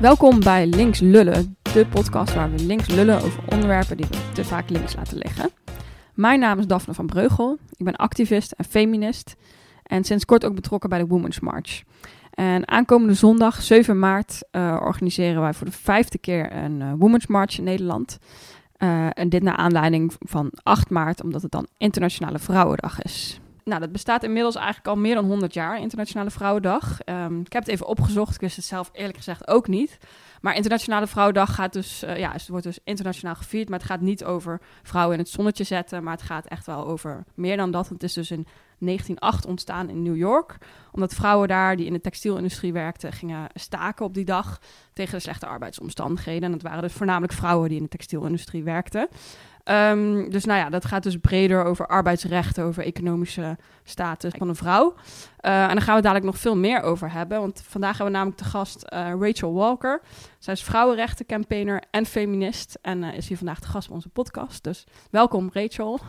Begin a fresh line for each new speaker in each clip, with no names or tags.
Welkom bij Links Lullen, de podcast waar we links lullen over onderwerpen die we te vaak links laten liggen. Mijn naam is Daphne van Breugel. Ik ben activist en feminist en sinds kort ook betrokken bij de Women's March. En aankomende zondag, 7 maart, uh, organiseren wij voor de vijfde keer een uh, Women's March in Nederland. Uh, en dit naar aanleiding van 8 maart, omdat het dan Internationale Vrouwendag is. Nou, dat bestaat inmiddels eigenlijk al meer dan 100 jaar, Internationale Vrouwendag. Um, ik heb het even opgezocht, ik wist het zelf eerlijk gezegd ook niet. Maar Internationale Vrouwendag gaat dus, uh, ja, het wordt dus internationaal gevierd, maar het gaat niet over vrouwen in het zonnetje zetten, maar het gaat echt wel over meer dan dat. Het is dus in 1908 ontstaan in New York, omdat vrouwen daar die in de textielindustrie werkten, gingen staken op die dag tegen de slechte arbeidsomstandigheden. En dat waren dus voornamelijk vrouwen die in de textielindustrie werkten. Um, dus nou ja, dat gaat dus breder over arbeidsrechten, over economische status van een vrouw. Uh, en daar gaan we dadelijk nog veel meer over hebben. Want vandaag hebben we namelijk te gast uh, Rachel Walker. Zij is vrouwenrechtencampaigner en feminist. En uh, is hier vandaag te gast op onze podcast. Dus welkom Rachel.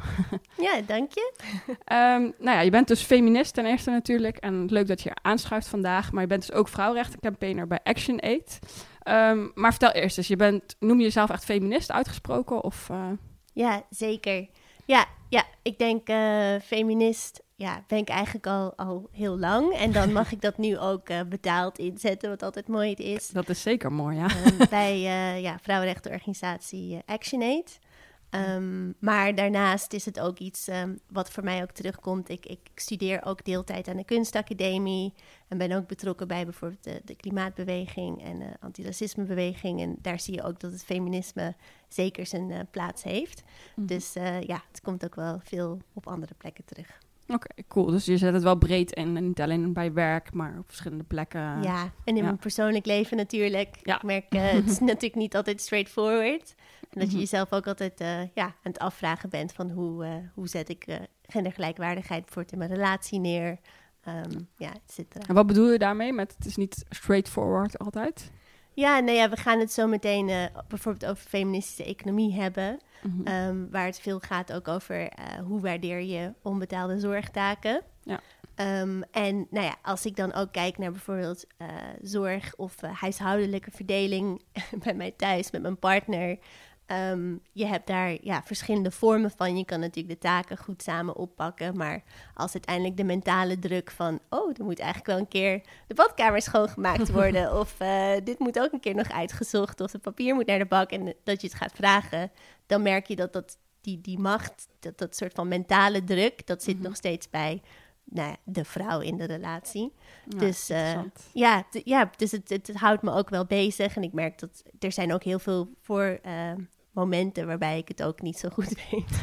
Ja, dank je.
um, nou ja, je bent dus feminist ten eerste natuurlijk. En leuk dat je hier aanschuift vandaag. Maar je bent dus ook vrouwenrechtencampaigner bij Action Aid. Um, maar vertel eerst eens, je bent, noem je jezelf echt feminist uitgesproken? Of,
ja, zeker. Ja, ja ik denk uh, feminist ja, ben ik eigenlijk al, al heel lang. En dan mag ik dat nu ook uh, betaald inzetten, wat altijd mooi is.
Dat is zeker mooi, ja.
Um, bij uh, ja, vrouwenrechtenorganisatie ActionAid. Um, maar daarnaast is het ook iets um, wat voor mij ook terugkomt. Ik, ik, studeer ook deeltijd aan de kunstacademie en ben ook betrokken bij bijvoorbeeld de, de klimaatbeweging en de antiracismebeweging. En daar zie je ook dat het feminisme zeker zijn uh, plaats heeft. Mm. Dus uh, ja, het komt ook wel veel op andere plekken terug.
Oké, okay, cool. Dus je zet het wel breed in. En niet alleen bij werk, maar op verschillende plekken.
Ja, en in ja. mijn persoonlijk leven natuurlijk. Ja. Ik merk, uh, het is natuurlijk niet altijd straightforward. En dat je jezelf ook altijd uh, ja, aan het afvragen bent van hoe, uh, hoe zet ik gendergelijkwaardigheid bijvoorbeeld in mijn relatie neer. Um, ja, et cetera.
En wat bedoel je daarmee met het is niet straightforward altijd?
Ja, nou ja, we gaan het zo meteen bijvoorbeeld over feministische economie hebben. Mm -hmm. um, waar het veel gaat ook over uh, hoe waardeer je onbetaalde zorgtaken. Ja. Um, en nou ja, als ik dan ook kijk naar bijvoorbeeld uh, zorg of huishoudelijke verdeling bij mij thuis met mijn partner. Um, je hebt daar ja, verschillende vormen van. Je kan natuurlijk de taken goed samen oppakken. Maar als uiteindelijk de mentale druk van... oh, er moet eigenlijk wel een keer de badkamer schoongemaakt worden... of uh, dit moet ook een keer nog uitgezocht... of het papier moet naar de bak en dat je het gaat vragen... dan merk je dat, dat die, die macht, dat, dat soort van mentale druk... dat zit mm -hmm. nog steeds bij nou ja, de vrouw in de relatie. Ja, dus uh, ja, ja, dus het, het, het, houdt me ook wel bezig. En ik merk dat er zijn ook heel veel voor... Uh, momenten waarbij ik het ook niet zo goed weet.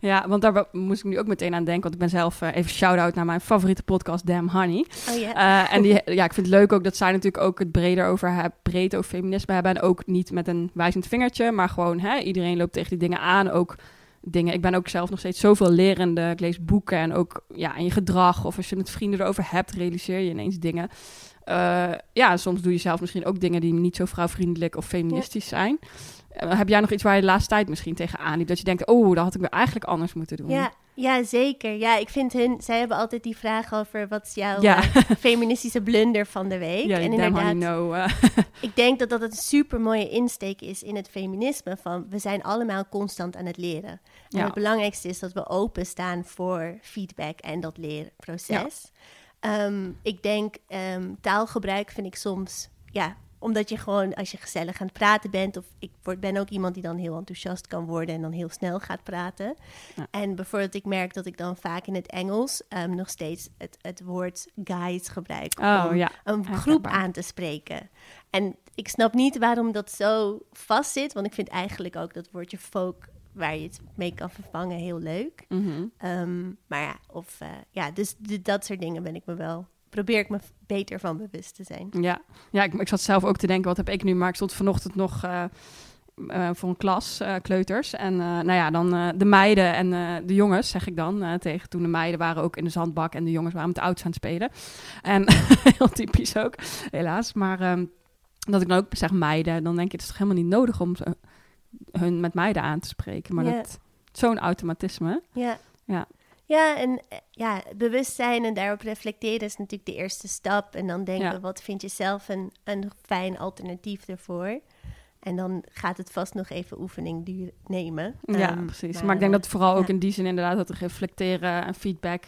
Ja, want daar moest ik nu ook meteen aan denken. Want ik ben zelf uh, even shout-out naar mijn favoriete podcast, Damn Honey.
Oh, yeah.
uh, en die, ja, ik vind het leuk ook dat zij natuurlijk ook het breder over, hebben, breed over feminisme hebben. En ook niet met een wijzend vingertje, maar gewoon hè, iedereen loopt tegen die dingen aan. Ook dingen. Ik ben ook zelf nog steeds zoveel lerende. Ik lees boeken en ook ja, in je gedrag. Of als je met vrienden erover hebt, realiseer je ineens dingen. Uh, ja, soms doe je zelf misschien ook dingen die niet zo vrouwvriendelijk of feministisch ja. zijn. Uh, heb jij nog iets waar je de laatste tijd misschien tegenaan liep? Dat je denkt, oh, dat had ik weer eigenlijk anders moeten doen.
Ja, ja, zeker. Ja, ik vind hun... Zij hebben altijd die vraag over... wat is jouw ja. uh, feministische blunder van de week?
Ja, en inderdaad, know, uh.
ik denk dat dat een super mooie insteek is in het feminisme. Van, we zijn allemaal constant aan het leren. En ja. het belangrijkste is dat we openstaan voor feedback en dat leerproces. Um, ik denk, um, taalgebruik vind ik soms... Ja, omdat je gewoon, als je gezellig aan het praten bent, of ik word, ben ook iemand die dan heel enthousiast kan worden en dan heel snel gaat praten. Ja. En bijvoorbeeld, ik merk dat ik dan vaak in het Engels um, nog steeds het, het woord guys gebruik
oh,
om
ja.
een groep aan te spreken. En ik snap niet waarom dat zo vast zit, want ik vind eigenlijk ook dat woordje folk waar je het mee kan vervangen heel leuk.
Mhm.
Mm -hmm. um, maar ja, of uh, ja, dus dat soort dingen ben ik me wel probeer ik me beter van bewust te zijn.
Ja, ja ik, ik zat zelf ook te denken, wat heb ik nu? Maar ik stond vanochtend nog uh, uh, voor een klas, uh, kleuters. En uh, nou ja, dan de meiden en de jongens, zeg ik dan tegen. Toen de meiden waren ook in de zandbak en de jongens waren met de ouders aan het spelen. En heel typisch ook, helaas. Maar um, dat ik dan ook zeg meiden, dan denk je, het is toch helemaal niet nodig om ze, hun met meiden aan te spreken. Maar dat zo'n automatisme.
Ja.
Ja.
Ja, en eh, ja, bewustzijn en daarop reflecteren is natuurlijk de eerste stap. En dan denken, wat vind je zelf een, een fijn alternatief ervoor? En dan gaat het vast nog even oefening duur nemen.
Ja, ehm, precies. Maar, ik denk dat vooral ook in die zin inderdaad dat reflecteren en feedback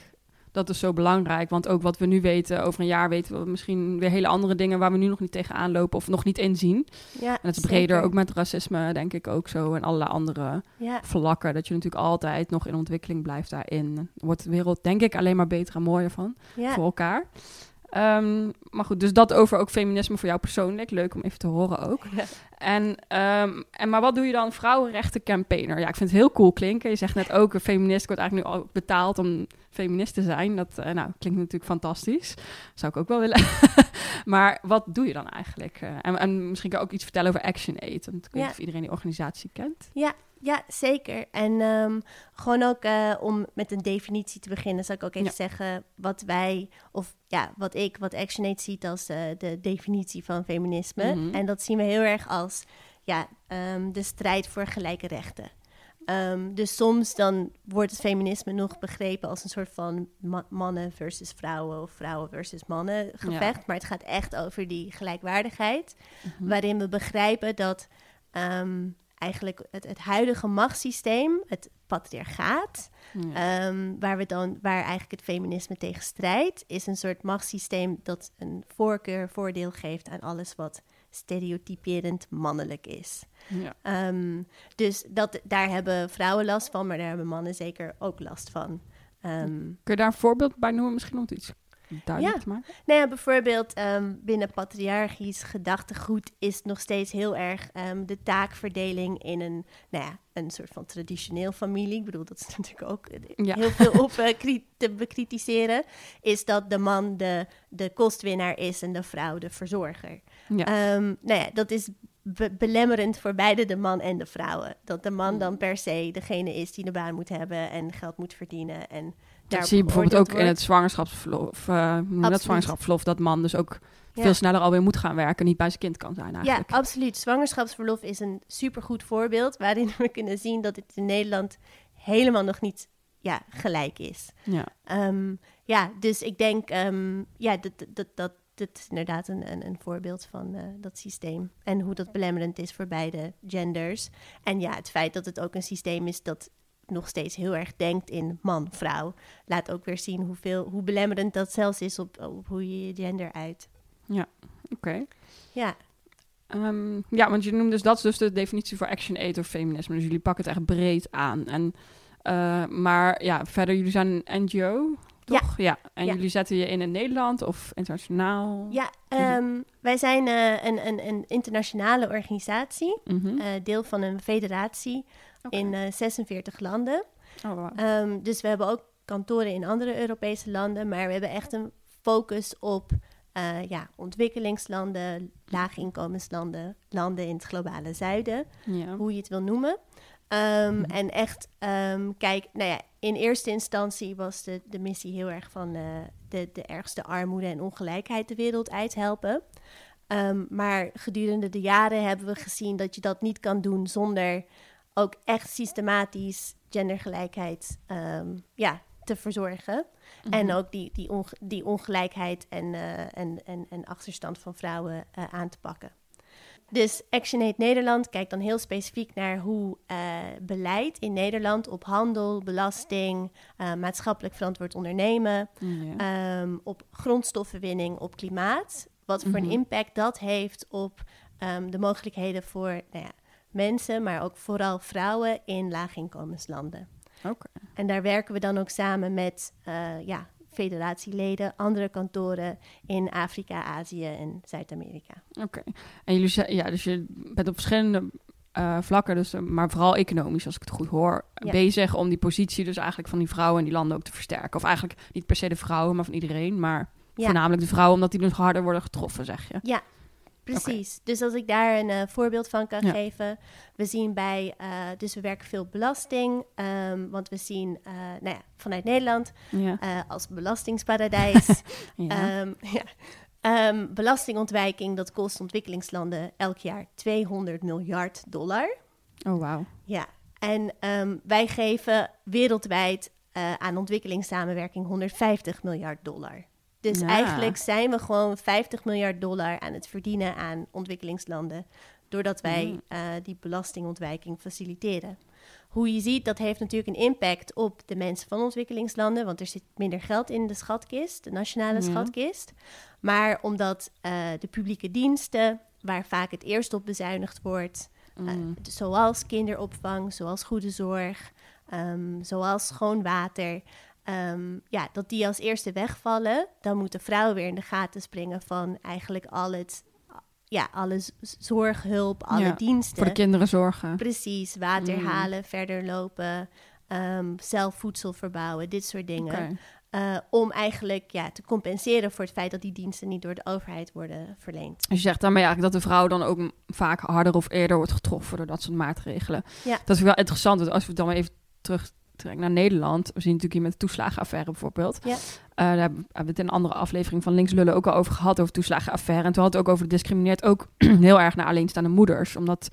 dat is zo belangrijk. Want ook wat we nu weten, over een jaar weten we misschien weer hele andere dingen waar we nu nog niet tegenaan lopen of nog niet inzien. Ja, en het is breder ook met racisme, denk ik ook zo. En allerlei andere ja. vlakken. Dat je natuurlijk altijd nog in ontwikkeling blijft daarin. Wordt de wereld, denk ik, alleen maar beter en mooier van voor elkaar. Um, maar goed, dus dat over ook feminisme voor jou persoonlijk. Leuk om even te horen ook. En, um, en maar wat doe je dan vrouwenrechten campaigner? Ja, ik vind het heel cool klinken. Je zegt net ook, een feminist wordt eigenlijk nu al betaald om feminist te zijn. Dat uh, nou, klinkt natuurlijk fantastisch. Zou ik ook wel willen. maar wat doe je dan eigenlijk? Uh, en, en, misschien kan je ook iets vertellen over Action Aid. Want ik weet niet of iedereen die organisatie kent.
Ja, ja, zeker. En um, gewoon ook uh, om met een definitie te beginnen, zal ik ook even zeggen wat wij, of ja, wat ik, wat ActionAid ziet als uh, de definitie van feminisme. Mm -hmm. En dat zien we heel erg als ja, um, de strijd voor gelijke rechten. Um, dus soms dan wordt het feminisme nog begrepen als een soort van ma mannen versus vrouwen of vrouwen versus mannen gevecht. Ja. Maar het gaat echt over die gelijkwaardigheid, mm -hmm. waarin we begrijpen dat um, eigenlijk het, het huidige machtssysteem, het patriarchaat, ja. um, waar, we dan, waar eigenlijk het feminisme tegen strijdt, is een soort machtssysteem dat een voorkeur, voordeel geeft aan alles wat stereotyperend mannelijk is. Ja. Um, dus dat, daar hebben vrouwen last van, maar daar hebben mannen zeker ook last van.
Um, Kun je daar een voorbeeld bij noemen, misschien om het iets duidelijk
ja.
te maken?
Nou ja, bijvoorbeeld um, binnen patriarchisch gedachtegoed is nog steeds heel erg um, de taakverdeling in een, nou ja, een soort van traditioneel familie. Ik bedoel, dat is natuurlijk ook ja. heel veel op uh, te bekritiseren. Is dat de man de, de kostwinnaar is en de vrouw de verzorger. Ja. Um, nou ja, dat is be belemmerend voor beide de man en de vrouwen. Dat de man dan per se degene is die de baan moet hebben en geld moet verdienen en
dat zie je bijvoorbeeld ook wordt. in het zwangerschapsverlof. Uh, dat zwangerschapsverlof, dat man dus ook ja. veel sneller alweer moet gaan werken, niet bij zijn kind kan zijn eigenlijk.
Ja, absoluut. Zwangerschapsverlof is een supergoed voorbeeld waarin we kunnen zien dat het in Nederland helemaal nog niet ja, gelijk is. Ja, um, ja dus ik denk, um, ja, dat, dat, dat, dat is inderdaad een, een, een voorbeeld van uh, dat systeem. En hoe dat belemmerend is voor beide genders. En ja, het feit dat het ook een systeem is dat nog steeds heel erg denkt in man, vrouw. Laat ook weer zien hoeveel, hoe belemmerend dat zelfs is op, op hoe je je gender uit.
Ja, oké. Okay.
Ja.
Um, ja, want je noemt dus dat is dus de definitie voor Action Aid of feminisme. Dus jullie pakken het echt breed aan. En, uh, maar ja, verder, jullie zijn een NGO, toch? Ja. ja. En ja. jullie zetten je in in Nederland of internationaal?
Ja, um, wij zijn uh, een, een, een, internationale organisatie, mm -hmm. uh, deel van een federatie okay. in uh, 46 landen. Oh, wow. um, dus we hebben ook kantoren in andere Europese landen, maar we hebben echt een focus op uh, ja, ontwikkelingslanden, laaginkomenslanden, landen in het globale zuiden, ja. hoe je het wil noemen. Um, hm. En echt, um, kijk, nou ja, in eerste instantie was de, de missie heel erg van uh, de, de ergste armoede en ongelijkheid de wereld uit helpen. Um, maar gedurende de jaren hebben we gezien dat je dat niet kan doen zonder ook echt systematisch gendergelijkheid um, ja, te verzorgen. Mm -hmm. En ook die, die, onge die ongelijkheid en, uh, en, en, en achterstand van vrouwen uh, aan te pakken. Dus ActionAid Nederland kijkt dan heel specifiek naar hoe uh, beleid in Nederland op handel, belasting, maatschappelijk verantwoord ondernemen, um, op grondstoffenwinning, op klimaat, wat voor mm -hmm. een impact dat heeft op um, de mogelijkheden voor nou ja, mensen, maar ook vooral vrouwen in laaginkomenslanden.
Okay.
En daar werken we dan ook samen met uh, ja, federatieleden, andere kantoren in Afrika, Azië en Zuid-Amerika.
Oké. Okay. En jullie ja, dus je bent op verschillende uh, vlakken, dus, maar vooral economisch, als ik het goed hoor, ja. bezig om die positie dus eigenlijk van die vrouwen in die landen ook te versterken. Of eigenlijk niet per se de vrouwen, maar van iedereen, maar ja. voornamelijk de vrouwen, omdat die dus harder worden getroffen, zeg je.
Ja, Precies. Okay. Dus als ik daar een uh, voorbeeld van kan ja. geven. We zien bij, uh, dus we werken veel belasting. Um, want we zien, uh, nou ja, vanuit Nederland ja. als belastingsparadijs. ja. Um, um, belastingontwijking, dat kost ontwikkelingslanden elk jaar 200 miljard dollar.
Oh, wauw.
Ja. En wij geven wereldwijd aan ontwikkelingssamenwerking 150 miljard dollar. Dus eigenlijk zijn we gewoon 50 miljard dollar aan het verdienen aan ontwikkelingslanden. Doordat wij mm. uh, die belastingontwijking faciliteren. Hoe je ziet, dat heeft natuurlijk een impact op de mensen van ontwikkelingslanden. Want er zit minder geld in de schatkist, de nationale schatkist. Maar omdat uh, de publieke diensten, waar vaak het eerst op bezuinigd wordt, mm. zoals kinderopvang, zoals goede zorg, um, zoals schoon water, um, ja, dat die als eerste wegvallen, dan moet de vrouw weer in de gaten springen van eigenlijk al het, ja, alle zorghulp, alle ja, diensten.
Voor de kinderen zorgen.
Precies, water mm. halen, verder lopen, um, zelf voedsel verbouwen, dit soort dingen. Uh, om eigenlijk ja, te compenseren voor het feit dat die diensten niet door de overheid worden verleend.
Dus je zegt daarmee eigenlijk dat de vrouw dan ook vaak harder of eerder wordt getroffen door dat soort maatregelen. Ja. Dat is wel interessant, want als we dan maar even terug trek naar Nederland. We zien natuurlijk hier met de toeslagenaffaire bijvoorbeeld. Ja. Uh, daar hebben we het in een andere aflevering van Links Lullen ook al over gehad, over toeslagenaffaire. En toen had het ook over discrimineert ook heel erg naar alleenstaande moeders. Omdat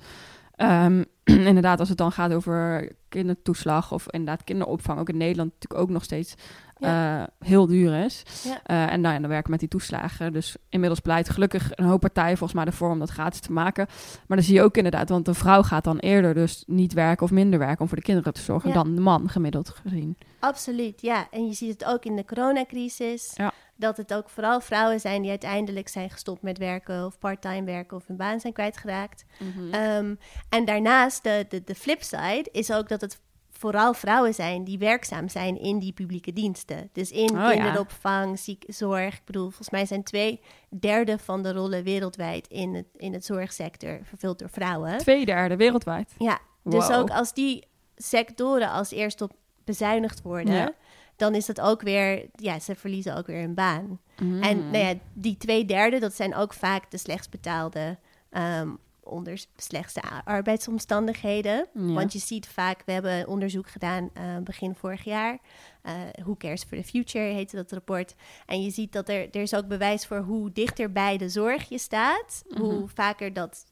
um, inderdaad, als het dan gaat over kindertoeslag of inderdaad kinderopvang, ook in Nederland natuurlijk ook nog steeds uh, heel duur is. Ja. Uh, en nou ja, dan werken met die toeslagen. Dus inmiddels pleit gelukkig een hoop partijen volgens mij ervoor om dat gratis te maken. Maar dan zie je ook inderdaad, want een vrouw gaat dan eerder dus niet werken of minder werken om voor de kinderen te zorgen dan de man gemiddeld gezien.
Absoluut, ja. En je ziet het ook in de coronacrisis. Ja. Dat het ook vooral vrouwen zijn die uiteindelijk zijn gestopt met werken of parttime werken of hun baan zijn kwijtgeraakt. Mm um, en daarnaast, de, de, de flipside is ook dat het vooral vrouwen zijn die werkzaam zijn in die publieke diensten. Dus in oh, kinderopvang, zorg. Ik bedoel, volgens mij zijn twee derde van de rollen wereldwijd in het, in het zorgsector vervuld door vrouwen.
Twee derde wereldwijd?
Ja, dus ook als die sectoren als eerst op bezuinigd worden... Dan is dat ook weer, ja, ze verliezen ook weer een baan. Mm. En nou ja, die twee derde, dat zijn ook vaak de slechts betaalde um, onder slechtste arbeidsomstandigheden. Want je ziet vaak, we hebben onderzoek gedaan uh, begin vorig jaar. Uh, Who Cares for the Future heette dat rapport. En je ziet dat er, er is ook bewijs voor hoe dichter bij de zorg je staat, hoe mhm. vaker dat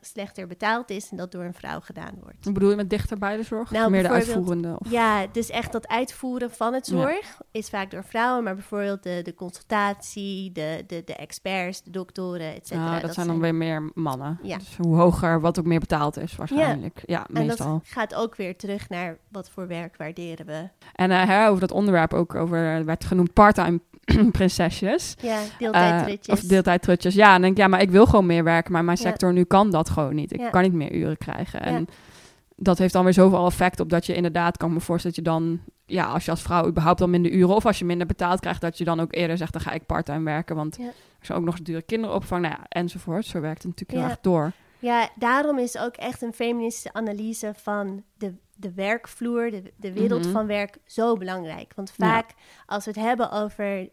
slechter betaald is en dat door een vrouw gedaan wordt.
Wat bedoel je met dichter bij de zorg? Nou, meer de uitvoerende?
Of? Ja, dus echt dat uitvoeren van het zorg is vaak door vrouwen, maar bijvoorbeeld de, de consultatie, de, de, de experts, de doktoren, et cetera.
Ah, dat, zijn dan weer meer mannen. Ja. Dus hoe hoger, wat ook meer betaald is waarschijnlijk. Ja, ja meestal. En
dat gaat ook weer terug naar wat voor werk waarderen we.
En uh, over dat onderwerp ook over, werd genoemd part-time prinsesjes.
Ja, deeltijdtrutjes.
Uh, of deeltijdtrutjes. Ja, en denk ja, maar ik wil gewoon meer werken, maar mijn sector nu kan dat gewoon niet. Ik kan niet meer uren krijgen. En dat heeft dan weer zoveel effect op dat je inderdaad kan me voorstellen dat je dan, ja, als je als vrouw überhaupt dan minder uren of als je minder betaald krijgt, dat je dan ook eerder zegt, dan ga ik parttime werken, want er is ook nog eens dure kinderopvang, nou ja, enzovoort. Zo werkt het natuurlijk heel erg door.
Ja, daarom is ook echt een feministische analyse van de de werkvloer, de, de wereld mhm. van werk, zo belangrijk. Want vaak als we het hebben over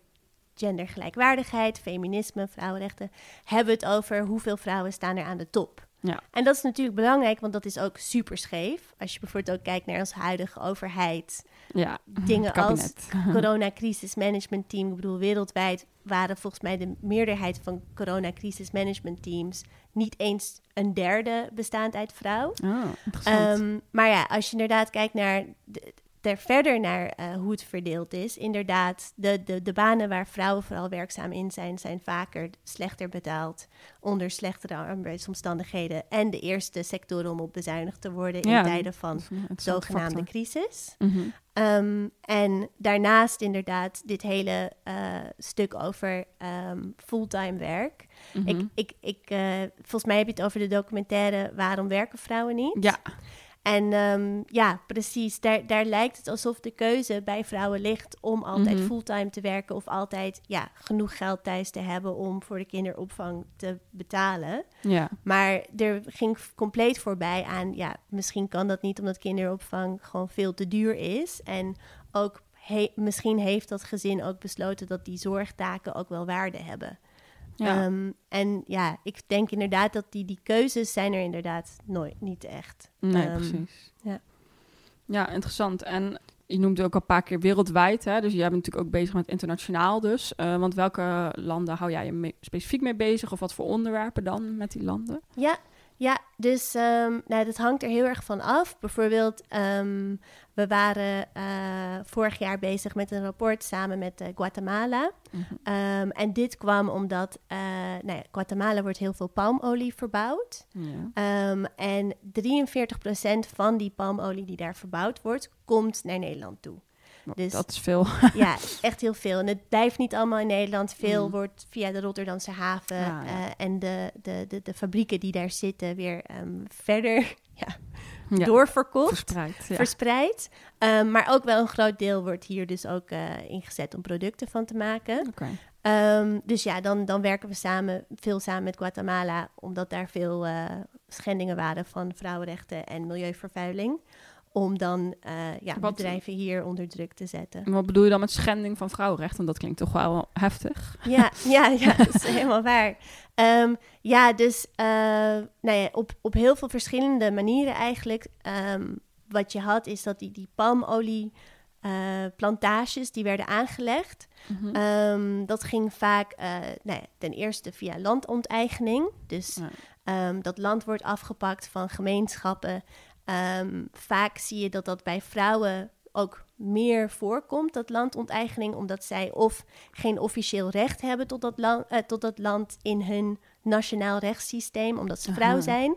gendergelijkwaardigheid, feminisme, vrouwenrechten, hebben we het over hoeveel vrouwen staan er aan de top. Ja. En dat is natuurlijk belangrijk, want dat is ook super scheef. Als je bijvoorbeeld ook kijkt naar onze huidige overheid. Ja, dingen als coronacrisis management team. Ik bedoel, wereldwijd waren volgens mij de meerderheid van coronacrisis management teams niet eens een derde bestaand uit vrouw. Oh, maar ja, als je inderdaad kijkt naar de, er verder naar uh, hoe het verdeeld is. Inderdaad, de, de, de banen waar vrouwen vooral werkzaam in zijn, zijn vaker slechter betaald, onder slechtere arbeidsomstandigheden. En de eerste sectoren om op bezuinigd te worden in tijden van zogenaamde crisis. Mm um, en daarnaast inderdaad dit hele uh, stuk over um, fulltime werk. Ik, mhm. ik, ik, uh, volgens mij heb je het over de documentaire Waarom werken vrouwen niet?
Ja.
En um, ja, precies. Daar, daar lijkt het alsof de keuze bij vrouwen ligt om altijd mhm. fulltime te werken of altijd ja, genoeg geld thuis te hebben om voor de kinderopvang te betalen. Ja. Maar er ging compleet voorbij aan, ja, misschien kan dat niet omdat kinderopvang gewoon veel te duur is. En ook misschien heeft dat gezin ook besloten dat die zorgtaken ook wel waarde hebben. Ja. Ehm, en ja, ik denk inderdaad dat die, die keuzes zijn er inderdaad nooit, niet echt.
Nee, um, precies. Ja. ja, interessant. En je noemde ook al een paar keer wereldwijd, hè? dus jij bent natuurlijk ook bezig met internationaal dus. Uh, want welke landen hou jij je mee, specifiek mee bezig of wat voor onderwerpen dan met die landen?
Ja, Ja, dus um, nou, dat hangt er heel erg van af. Bijvoorbeeld, ehm, we waren uh, vorig jaar bezig met een rapport samen met uh, Guatemala. Mhm. Ehm, en dit kwam omdat uh, nou ja, Guatemala wordt heel veel palmolie verbouwd. Ja. en 43% van die palmolie die daar verbouwd wordt, komt naar Nederland toe.
Dus, dat is veel.
ja, echt heel veel. En het blijft niet allemaal in Nederland. Veel mm. wordt via de Rotterdamse haven ah, eh, en de, de, de, de, fabrieken die daar zitten weer um, verder ja, ja, doorverkocht. Verspreid. verspreid. Um, maar ook wel een groot deel wordt hier dus ook uh, ingezet om producten van te maken. Okay. Um, dus ja, dan, dan werken we samen, veel samen met Guatemala, omdat daar veel uh, schendingen waren van vrouwenrechten en milieuvervuiling om dan uh, ja, bedrijven hier onder druk te zetten.
wat bedoel je dan met schending van vrouwenrechten? Want dat klinkt toch wel heftig.
Ja, ja, ja dat is helemaal waar. Um, ja, dus uh, nou ja, op, op heel veel verschillende manieren eigenlijk. Um, wat je had is dat die, die palmolie... Uh, plantages die werden aangelegd. Mm um, dat ging vaak nou ja, ten eerste via landonteigening. Dus ja. dat land wordt afgepakt van gemeenschappen Ehm, vaak zie je dat dat bij vrouwen ook meer voorkomt, dat landonteigening, omdat zij of geen officieel recht hebben tot dat, land, uh, tot dat land in hun nationaal rechtssysteem, omdat ze vrouw zijn.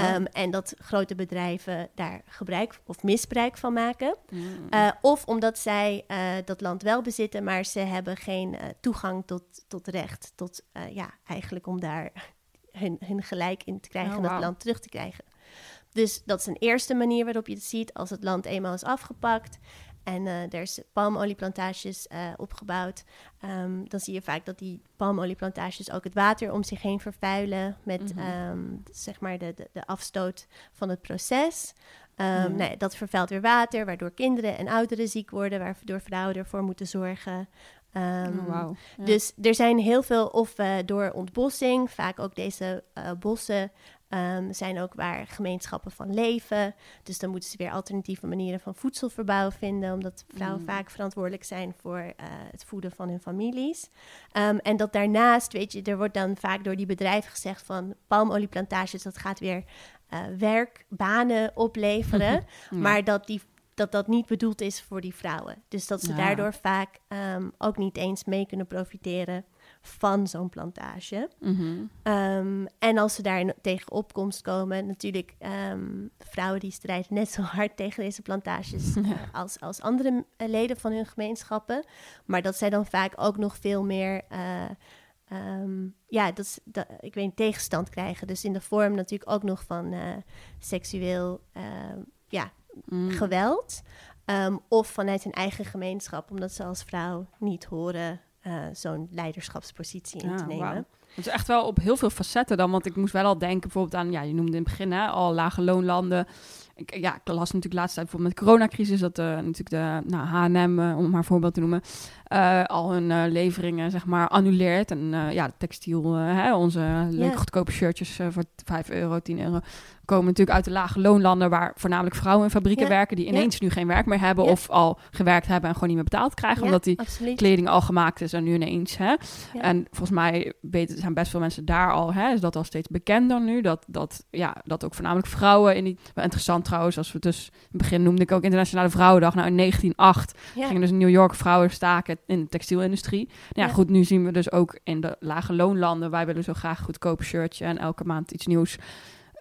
Um, en dat grote bedrijven daar gebruik of misbruik van maken. Mm. Uh, of omdat zij uh, dat land wel bezitten, maar ze hebben geen toegang tot, tot recht. Tot ja, eigenlijk om daar hun, hun gelijk in te krijgen oh, en dat land terug te krijgen. Dus dat is een eerste manier waarop je het ziet als het land eenmaal is afgepakt en uh, er is palmolieplantages uh, opgebouwd. Um, dan zie je vaak dat die palmolieplantages ook het water om zich heen vervuilen met mm um, zeg maar de, de, de, afstoot van het proces. Um, nee, dat vervuilt weer water, waardoor kinderen en ouderen ziek worden, waardoor vrouwen ervoor moeten zorgen. Um, wow. Dus er zijn heel veel, of uh, door ontbossing, vaak ook deze uh, bossen Um, zijn ook waar gemeenschappen van leven. Dus dan moeten ze weer alternatieve manieren van voedselverbouw vinden, omdat vrouwen mm. vaak verantwoordelijk zijn voor uh, het voeden van hun families. Um, en dat daarnaast, weet je, er wordt dan vaak door die bedrijven gezegd van palmolieplantages, dat gaat weer uh, werk, banen opleveren. Maar dat die dat dat niet bedoeld is voor die vrouwen. Dus dat ze daardoor vaak um, ook niet eens mee kunnen profiteren van zo'n plantage. Mhm. Ehm, en als ze daar tegen opkomst komen, natuurlijk um, vrouwen die strijden net zo hard tegen deze plantages uh, als, als andere eh, leden van hun gemeenschappen. Maar dat zij dan vaak ook nog veel meer. Uh, ja, dat, dat, ik weet tegenstand krijgen. Dus in de vorm natuurlijk ook nog van uh, seksueel ja, mm. geweld. of vanuit hun eigen gemeenschap, omdat ze als vrouw niet horen uh, zo'n leiderschapspositie in te nemen.
Het is echt wel op heel veel facetten dan, want ik moest wel al denken bijvoorbeeld aan, ja, je noemde in het begin hè, al lage loonlanden. Ik, ja, ik las natuurlijk laatst tijd bijvoorbeeld met de coronacrisis dat uh, natuurlijk de nou, H&M, uh, om maar een voorbeeld te noemen, uh, al hun leveringen zeg maar annuleert. En ja, textiel, hè, onze leuke goedkope shirtjes voor 5 euro, 10 euro, komen natuurlijk uit de lage loonlanden waar voornamelijk vrouwen in fabrieken werken die ineens nu geen werk meer hebben of al gewerkt hebben en gewoon niet meer betaald krijgen omdat die kleding al gemaakt is en nu ineens. Hè? En volgens mij weten, zijn best veel mensen daar al, hè, is dat al steeds bekender nu, dat, dat, ja, dat ook voornamelijk vrouwen in die, interessant trouwens, als we dus in het begin noemde ik ook Internationale Vrouwendag, nou in 1908 gingen dus in New York vrouwen staken in de textielindustrie. Nou ja, goed, nu zien we dus ook in de lage loonlanden, wij willen zo graag goedkoop shirtje en elke maand iets nieuws.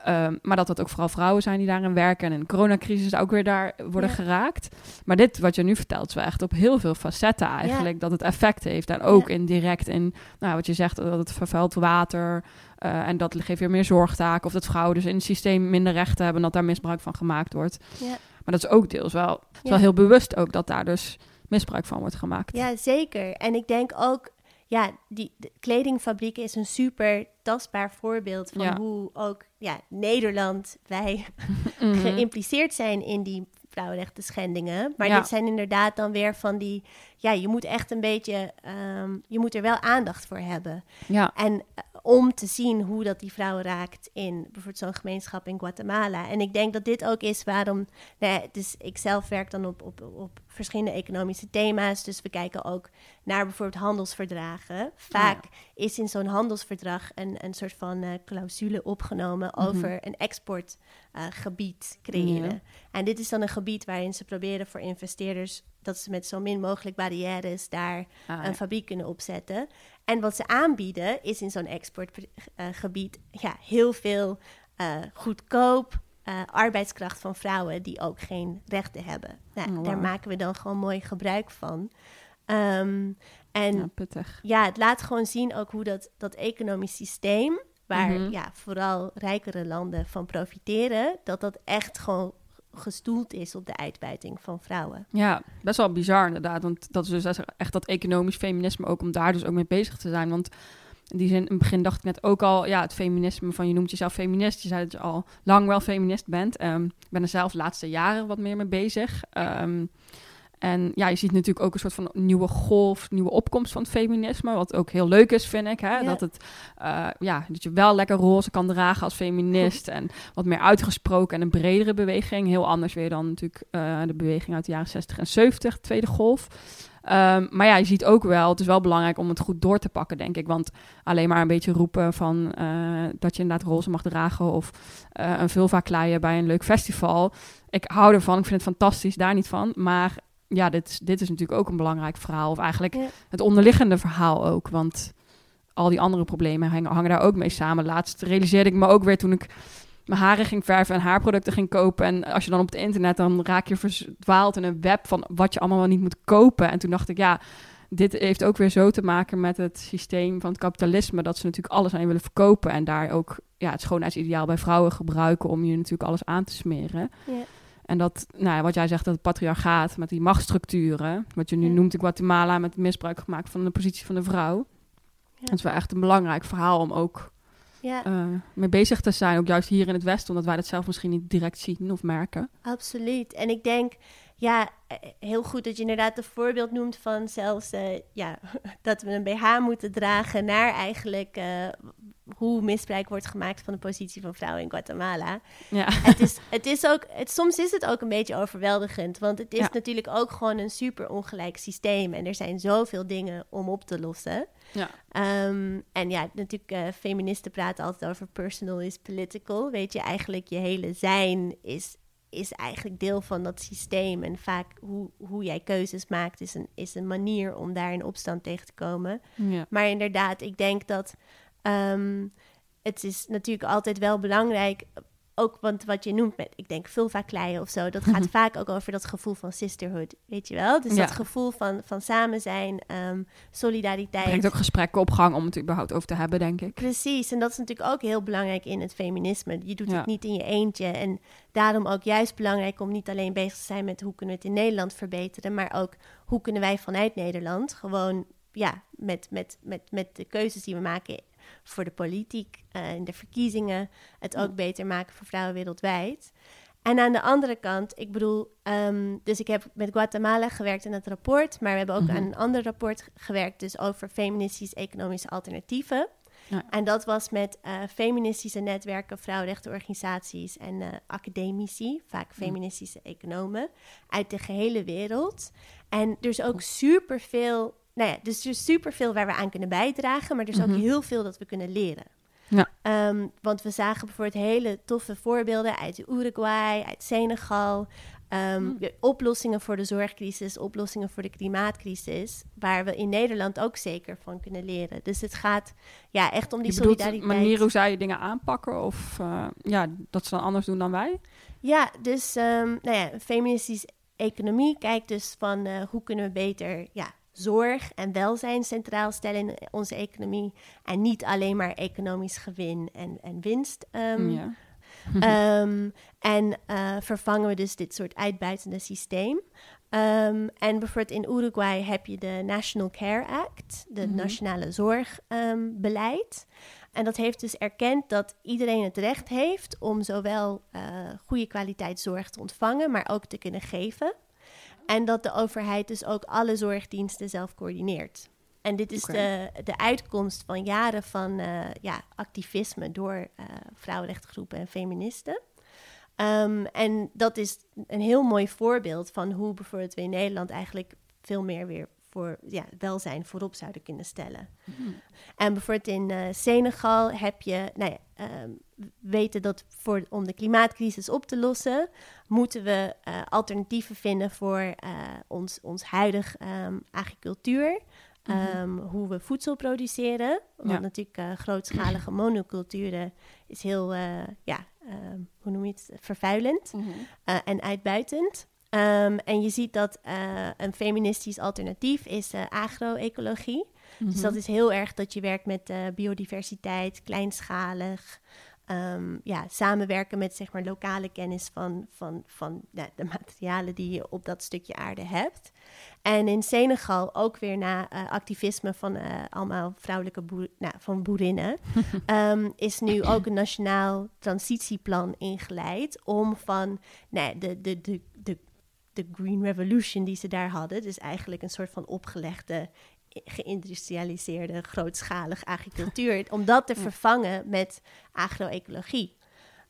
Ehm, maar dat dat ook vooral vrouwen zijn die daarin werken. En in de coronacrisis ook weer daar worden geraakt. Maar dit, wat je nu vertelt, is wel echt op heel veel facetten eigenlijk. Dat het effect heeft. En ook indirect in, nou, wat je zegt, dat het vervuilt water. Uh, en dat geeft weer meer zorgtaken. Of dat vrouwen dus in het systeem minder rechten hebben. En dat daar misbruik van gemaakt wordt. Maar dat is ook deels wel, wel heel bewust ook dat daar dus misbruik van wordt gemaakt.
Ja, zeker. En ik denk ook ja, die kledingfabriek is een super tastbaar voorbeeld van hoe ook ja, Nederland, wij mhm. geïmpliceerd zijn in die vrouwenrechten schendingen. Maar dit zijn inderdaad dan weer van die, ja, je moet echt een beetje, um, je moet er wel aandacht voor hebben. Ja. En om te zien hoe dat die vrouwen raakt in bijvoorbeeld zo'n gemeenschap in Guatemala. En ik denk dat dit ook is waarom, nou ja, dus ik zelf werk dan op, op, op verschillende economische thema's. Dus we kijken ook naar bijvoorbeeld handelsverdragen. Vaak is in zo'n handelsverdrag een, een soort van uh, clausule opgenomen mhm. over een exportgebied uh, creëren. En dit is dan een gebied waarin ze proberen voor investeerders dat ze met zo min mogelijk barrières daar ah, een fabriek kunnen opzetten. En wat ze aanbieden is in zo'n exportgebied ja, heel veel uh, goedkoop uh, arbeidskracht van vrouwen die ook geen rechten hebben. Nou, oh, Daar maken we dan gewoon mooi gebruik van. Um, en ja, pittig. ja, het laat gewoon zien ook hoe dat, dat economisch systeem, waar mhm. ja, vooral rijkere landen van profiteren, dat dat echt gewoon gestoeld is op de uitbuiting van vrouwen.
Ja, best wel bizar inderdaad. Want dat is dus echt dat economisch feminisme ook om daar dus ook mee bezig te zijn. Want in die zin, in het begin dacht ik net ook al, ja, het feminisme van je noemt jezelf feminist. Je zei dat je al lang wel feminist bent. Um, ik ben er zelf de laatste jaren wat meer mee bezig. Um, en ja, je ziet natuurlijk ook een soort van nieuwe golf, nieuwe opkomst van het feminisme. Wat ook heel leuk is, vind ik. Hè? Dat, het, uh, ja, dat je wel lekker roze kan dragen als feminist. En wat meer uitgesproken en een bredere beweging. Heel anders weer dan natuurlijk uh, de beweging uit de jaren 60 en 70, tweede golf. Um, maar ja, je ziet ook wel, het is wel belangrijk om het goed door te pakken, denk ik. Want alleen maar een beetje roepen van uh, dat je inderdaad roze mag dragen of uh, een vulva kleien bij een leuk festival. Ik hou ervan, ik vind het fantastisch, daar niet van. Maar ja, dit, dit is natuurlijk ook een belangrijk verhaal. Of eigenlijk het onderliggende verhaal ook. Want al die andere problemen hangen, hangen daar ook mee samen. Laatst realiseerde ik me ook weer toen ik mijn haren ging verven en haarproducten ging kopen. En als je dan op het internet, dan raak je verdwaald in een web van wat je allemaal wel niet moet kopen. En toen dacht ik, ja, dit heeft ook weer zo te maken met het systeem van het kapitalisme. Dat ze natuurlijk alles aan je willen verkopen. En daar ook ja, het schoonheidsideaal bij vrouwen gebruiken om je natuurlijk alles aan te smeren. Ja. En dat, nou ja, wat jij zegt, dat het patriarchaat met die machtsstructuren, wat je nu noemt in Guatemala, met misbruik gemaakt van de positie van de vrouw. Ja. Dat is wel echt een belangrijk verhaal om ook ja. Uh, mee bezig te zijn. Ook juist hier in het Westen, omdat wij dat zelf misschien niet direct zien of merken.
Absoluut. En ik denk, ja, eh, heel goed dat je inderdaad een voorbeeld noemt van zelfs uh, ja, dat we een BH moeten dragen naar eigenlijk uh, hoe misbruik wordt gemaakt van de positie van vrouwen in Guatemala. Ja. Het is, het is ook, het, soms is het ook een beetje overweldigend, want het is natuurlijk ook gewoon een super ongelijk systeem en er zijn zoveel dingen om op te lossen. Ja. Um, en ja, natuurlijk, uh, feministen praten altijd over personal is political. Weet je, eigenlijk je hele zijn is, is eigenlijk deel van dat systeem. En vaak hoe, hoe jij keuzes maakt is een, is een manier om daar in opstand tegen te komen. Ja. Maar inderdaad, ik denk dat Um, het is natuurlijk altijd wel belangrijk, ook want wat je noemt met, ik denk, vulva kleien of zo, dat gaat vaak ook over dat gevoel van sisterhood, weet je wel? Dus dat gevoel van, van samen zijn, um, solidariteit.
Brengt ook gesprekken op gang om het überhaupt over te hebben, denk ik.
Precies, en dat is natuurlijk ook heel belangrijk in het feminisme. Je doet het niet in je eentje en daarom ook juist belangrijk om niet alleen bezig te zijn met hoe kunnen we het in Nederland verbeteren, maar ook hoe kunnen wij vanuit Nederland gewoon ja, met, met, met, met de keuzes die we maken voor de politiek, uh, in de verkiezingen, het ook beter maken voor vrouwen wereldwijd. En aan de andere kant, ik bedoel, um, dus ik heb met Guatemala gewerkt in het rapport, maar we hebben ook mm aan een ander rapport gewerkt, dus over feministisch-economische alternatieven. Ja. En dat was met uh, feministische netwerken, vrouwenrechtenorganisaties en uh, academici, vaak feministische economen, uit de gehele wereld. En dus ook superveel nou ja, dus er is superveel waar we aan kunnen bijdragen, maar er is ook mhm. heel veel dat we kunnen leren. Ja. Um, want we zagen bijvoorbeeld hele toffe voorbeelden uit Uruguay, uit Senegal. Um, Oplossingen voor de zorgcrisis, oplossingen voor de klimaatcrisis, waar we in Nederland ook zeker van kunnen leren. Dus het gaat ja, echt om die je solidariteit.
manier hoe zij dingen aanpakken of uh, ja, dat ze dan anders doen dan wij?
Ja, dus um, nou ja, feministische economie kijkt dus van uh, hoe kunnen we beter ja, zorg en welzijn centraal stellen in onze economie. En niet alleen maar economisch gewin en, en winst. Um, ja. um, en uh, vervangen we dus dit soort uitbuitende systeem. Um, en bijvoorbeeld in Uruguay heb je de National Care Act, de mm -hmm. nationale zorgbeleid. en dat heeft dus erkend dat iedereen het recht heeft om zowel uh, goede kwaliteit zorg te ontvangen, maar ook te kunnen geven. En dat de overheid dus ook alle zorgdiensten zelf coördineert. En dit is de, de uitkomst van jaren van ja, activisme door vrouwenrechtengroepen en feministen. Ehm, en dat is een heel mooi voorbeeld van hoe bijvoorbeeld we in Nederland eigenlijk veel meer weer voor ja, welzijn voorop zouden kunnen stellen. Mhm. En bijvoorbeeld in uh, Senegal heb je, nou ja, ehm, weten dat voor, om de klimaatcrisis op te lossen, moeten we uh, alternatieven vinden voor uh, ons, ons huidig um, agricultuur. Mhm. hoe we voedsel produceren. Want natuurlijk grootschalige monoculturen is heel, ja, hoe noem je het, vervuilend mhm. en uitbuitend. Um, en je ziet dat uh, een feministisch alternatief is uh, agroecologie. Mm Dus dat is heel erg dat je werkt met uh, biodiversiteit, kleinschalig. Um, ja, samenwerken met zeg maar lokale kennis van, van, van ja, de materialen die je op dat stukje aarde hebt. En in Senegal ook weer na activisme van allemaal vrouwelijke boer, nou, van boerinnen, um, is nu ook een nationaal transitieplan ingeleid om van nou, de, de, de, de Green Revolution die ze daar hadden. Dus eigenlijk een soort van opgelegde, geïndustrialiseerde, grootschalige agricultuur. om dat te vervangen met agroecologie.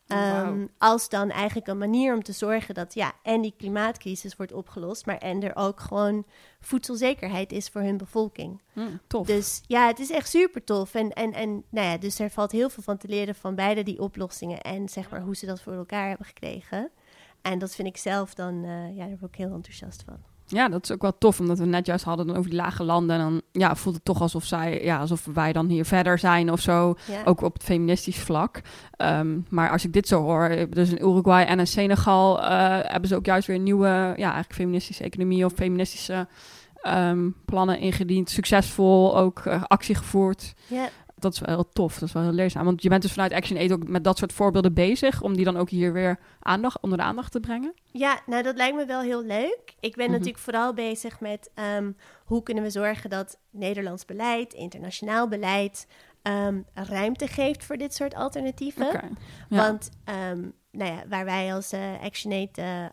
Um, Als dan eigenlijk een manier om te zorgen dat ja, en die klimaatcrisis wordt opgelost, maar en er ook gewoon voedselzekerheid is voor hun bevolking.
Mm, tof.
Dus ja, het is echt super tof. En, en, en nou ja, dus er valt heel veel van te leren van beide die oplossingen en zeg maar hoe ze dat voor elkaar hebben gekregen. En dat vind ik zelf dan, uh, ja, daar word ik heel enthousiast van.
Ja, dat is ook wel tof, omdat we net juist hadden over die lage landen. En dan ja, voelt het toch alsof, zij, ja, alsof wij dan hier verder zijn of zo. Ook op het feministisch vlak. Um, maar als ik dit zo hoor, dus in Uruguay en in Senegal uh, hebben ze ook juist weer een nieuwe, ja, eigenlijk feministische economie of feministische um, plannen ingediend. Succesvol ook uh, actie gevoerd.
Ja
dat is wel heel tof. Dat is wel heel leerzaam. Want je bent dus vanuit Action Aid ook met dat soort voorbeelden bezig. Om die dan ook hier weer aandacht, onder de aandacht te brengen.
Ja, nou dat lijkt me wel heel leuk. Ik ben mhm. natuurlijk vooral bezig met um, hoe kunnen we zorgen dat Nederlands beleid, internationaal beleid, um, ruimte geeft voor dit soort alternatieven. Okay, Want um, nou ja, waar wij als uh, Action Aid uh, uh,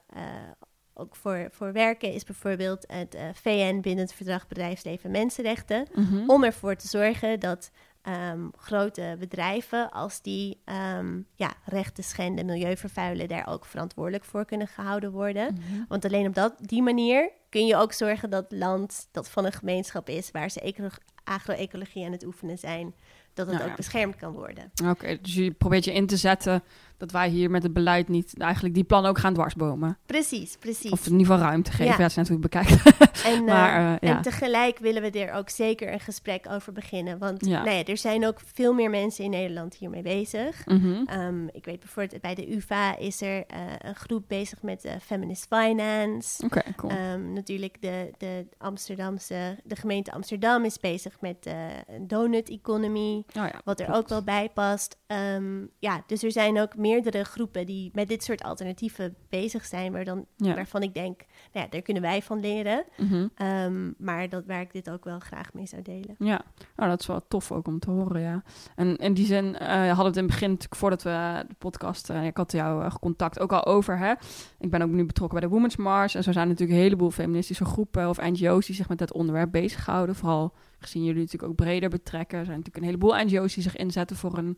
ook voor, voor werken, is bijvoorbeeld het VN binnen het Verdrag Bedrijfsleven Mensenrechten. Mhm. Om ervoor te zorgen dat um, grote bedrijven, als die um, ja, rechten schenden, milieu vervuilen, daar ook verantwoordelijk voor kunnen gehouden worden. Mhm. Want alleen op dat, die manier kun je ook zorgen dat land dat van een gemeenschap is waar ze agro-ecologie aan het oefenen zijn, dat het nou ook beschermd kan worden.
Oké, dus je probeert je in te zetten dat wij hier met het beleid niet eigenlijk die plannen ook gaan dwarsbomen.
Precies, precies.
Of in ieder geval ruimte geven, ja. dat is natuurlijk bekijken.
En, maar, uh, ja. en tegelijk willen we er ook zeker een gesprek over beginnen. Want ja. Nou ja, er zijn ook veel meer mensen in Nederland hiermee bezig. Mm -hmm. um, ik weet bijvoorbeeld bij de UvA is er uh, een groep bezig met feminist finance.
Oké, cool.
Um, natuurlijk de, de Amsterdamse, de gemeente Amsterdam is bezig met een donut economy. Oh wat er ook wel bij past. Um, ja, dus er zijn ook meerdere groepen die met dit soort alternatieven bezig zijn, waar dan, waarvan ik denk, nou ja, daar kunnen wij van leren. Mhm. Ehm, maar dat waar ik dit ook wel graag mee zou delen.
Ja, nou, dat is wel tof ook om te horen, ja. En in die zin uh, hadden we het in het begin, voordat we de podcast, uh, ik had jou uh, contact ook al over, hè. Ik ben ook nu betrokken bij de Women's Mars en zo zijn natuurlijk een heleboel feministische groepen of NGO's die zich met dat onderwerp bezighouden. Vooral gezien jullie natuurlijk ook breder betrekken. Er zijn natuurlijk een heleboel NGO's die zich inzetten voor een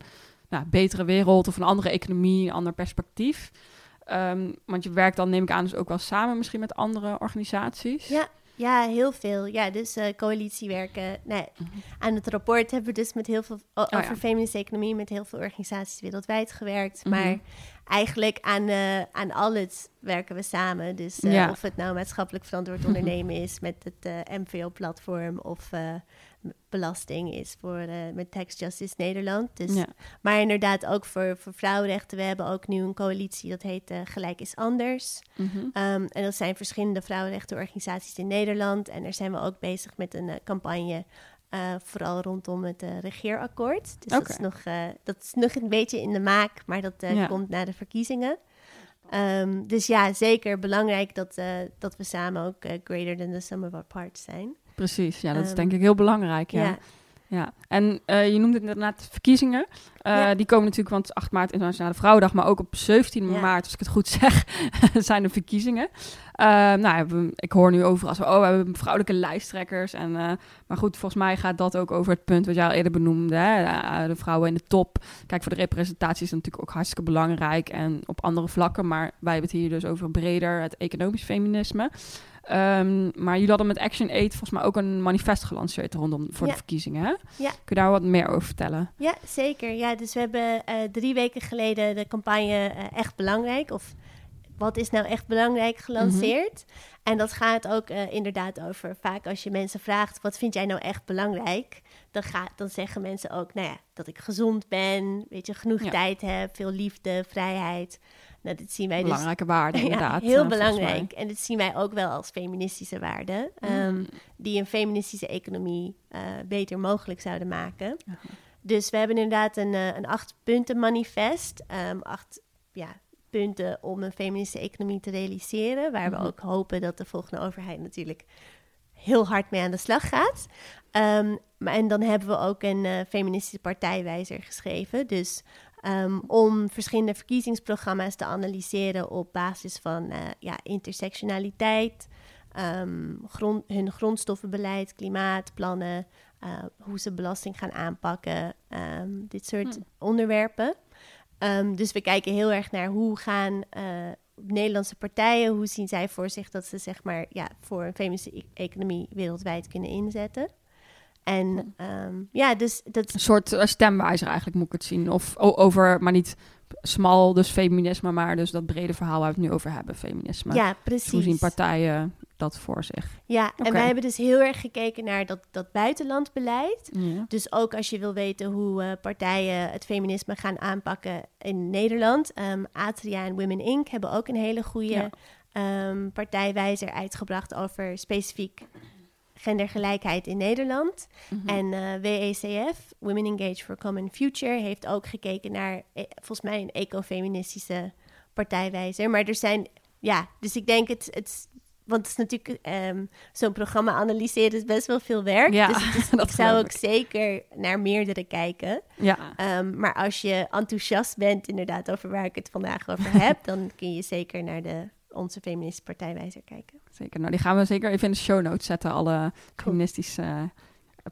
nou, betere wereld of een andere economie, een ander perspectief. Um, want je werkt dan, neem ik aan, dus ook wel samen misschien met andere organisaties.
Ja, ja heel veel. Ja, dus uh, coalitiewerken. Nee, mhm. Aan het rapport hebben we dus met heel veel oh, over feministische economie met heel veel organisaties wereldwijd gewerkt. Mhm. Maar eigenlijk aan, uh, aan alles werken we samen. Dus uh, of het nou maatschappelijk verantwoord ondernemen is met het MVO-platform of belasting is voor uh, met Tax Justice Nederland. Dus, ja. Maar inderdaad ook voor, voor vrouwenrechten. We hebben ook nu een coalitie dat heet uh, Gelijk is Anders. Mm -hmm. um, en dat zijn verschillende vrouwenrechtenorganisaties in Nederland. En daar zijn we ook bezig met een uh, campagne. vooral rondom het regeerakkoord. Dus okay. dat, is nog, dat is nog een beetje in de maak, maar dat ja. komt na de verkiezingen. Um, dus ja, zeker belangrijk dat, dat we samen ook greater than the sum of our parts zijn.
Precies, ja, dat is denk ehm, ik heel belangrijk. Ja. Ja, en uh, je noemde inderdaad verkiezingen. Uh, Die komen natuurlijk, want 8 maart Internationale Vrouwendag, maar ook op 17 maart, als ik het goed zeg, zijn er verkiezingen. Uh, nou, ik hoor nu overal zo, oh, we hebben vrouwelijke lijsttrekkers. En, maar goed, volgens mij gaat dat ook over het punt wat jij al eerder benoemde. Hè? de vrouwen in de top. Kijk, voor de representatie is dat natuurlijk ook hartstikke belangrijk en op andere vlakken. Maar wij hebben het hier dus over breder, het economisch feminisme. Um, maar jullie hadden met Action 8 volgens mij ook een manifest gelanceerd rondom voor de verkiezingen. Hè? Ja. Kun je daar wat meer over vertellen?
Ja, zeker. Ja, dus we hebben uh, drie weken geleden de campagne uh, Echt Belangrijk, of wat is nou echt belangrijk, gelanceerd. Mm -hmm. En dat gaat ook uh, inderdaad over, vaak als je mensen vraagt, wat vind jij nou echt belangrijk? Dan, gaat, dan zeggen mensen ook, nou ja, dat ik gezond ben, weet je, genoeg ja. tijd heb, veel liefde, vrijheid. Nou, dit zien wij
dus Belangrijke waarden, inderdaad.
heel uh, belangrijk. En dit zien wij ook wel als feministische waarden. Mm. Um, die een feministische economie uh, beter mogelijk zouden maken. Dus we hebben inderdaad een, uh, een acht punten manifest. Um, acht ja, punten om een feministische economie te realiseren. Waar mm we ook hopen dat de volgende overheid natuurlijk heel hard mee aan de slag gaat. Um, maar, en dan hebben we ook een uh, feministische partijwijzer geschreven. Dus um, om verschillende verkiezingsprogramma's te analyseren op basis van uh, ja, intersectionaliteit, um, grond, hun grondstoffenbeleid, klimaatplannen, uh, hoe ze belasting gaan aanpakken, um, dit soort hmm. onderwerpen. dus we kijken heel erg naar hoe gaan uh, Nederlandse partijen, hoe zien zij voor zich dat ze zeg maar ja, voor een feministische e-, economie wereldwijd kunnen inzetten. En um, ja, dus dat...
Een soort uh, stemwijzer eigenlijk moet ik het zien. Of over, maar niet smal, dus feminisme, maar dus dat brede verhaal waar we het nu over hebben, feminisme.
Ja, precies.
Hoe zien partijen dat voor zich?
Ja, okay. en wij hebben dus heel erg gekeken naar dat, dat buitenlandbeleid. Ja. Dus ook als je wil weten hoe uh, partijen het feminisme gaan aanpakken in Nederland. Um, Atria en Women Inc. hebben ook een hele goede ja. um, partijwijzer uitgebracht over specifiek gendergelijkheid in Nederland. Mm -hmm. En uh, WECF, Women Engage for Common Future, heeft ook gekeken naar e volgens mij een ecofeministische partijwijzer. Maar er zijn, ja, dus ik denk het, het want het is natuurlijk um, zo'n programma analyseren is best wel veel werk. Ja, dus ik zou ook ik. zeker naar meerdere kijken. Ja. Um, maar als je enthousiast bent inderdaad over waar ik het vandaag over heb, dan kun je zeker naar de onze feministische partijwijzer kijken.
Zeker, nou die gaan we zeker even in de show notes zetten, alle feministische uh,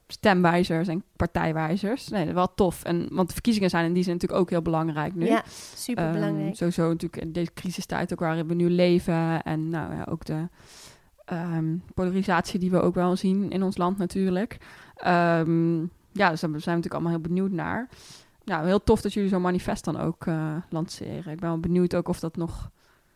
stemwijzers en partijwijzers. Nee, wel tof. En, want de verkiezingen zijn in die zin natuurlijk ook heel belangrijk nu.
Ja, super belangrijk. Um,
sowieso natuurlijk in deze crisistijd ook waarin we nu leven en nou ja, ook de um, polarisatie die we ook wel zien in ons land natuurlijk. Um, ja, dus daar zijn we natuurlijk allemaal heel benieuwd naar. Nou, heel tof dat jullie zo'n manifest dan ook uh, lanceren. Ik ben wel benieuwd ook of dat nog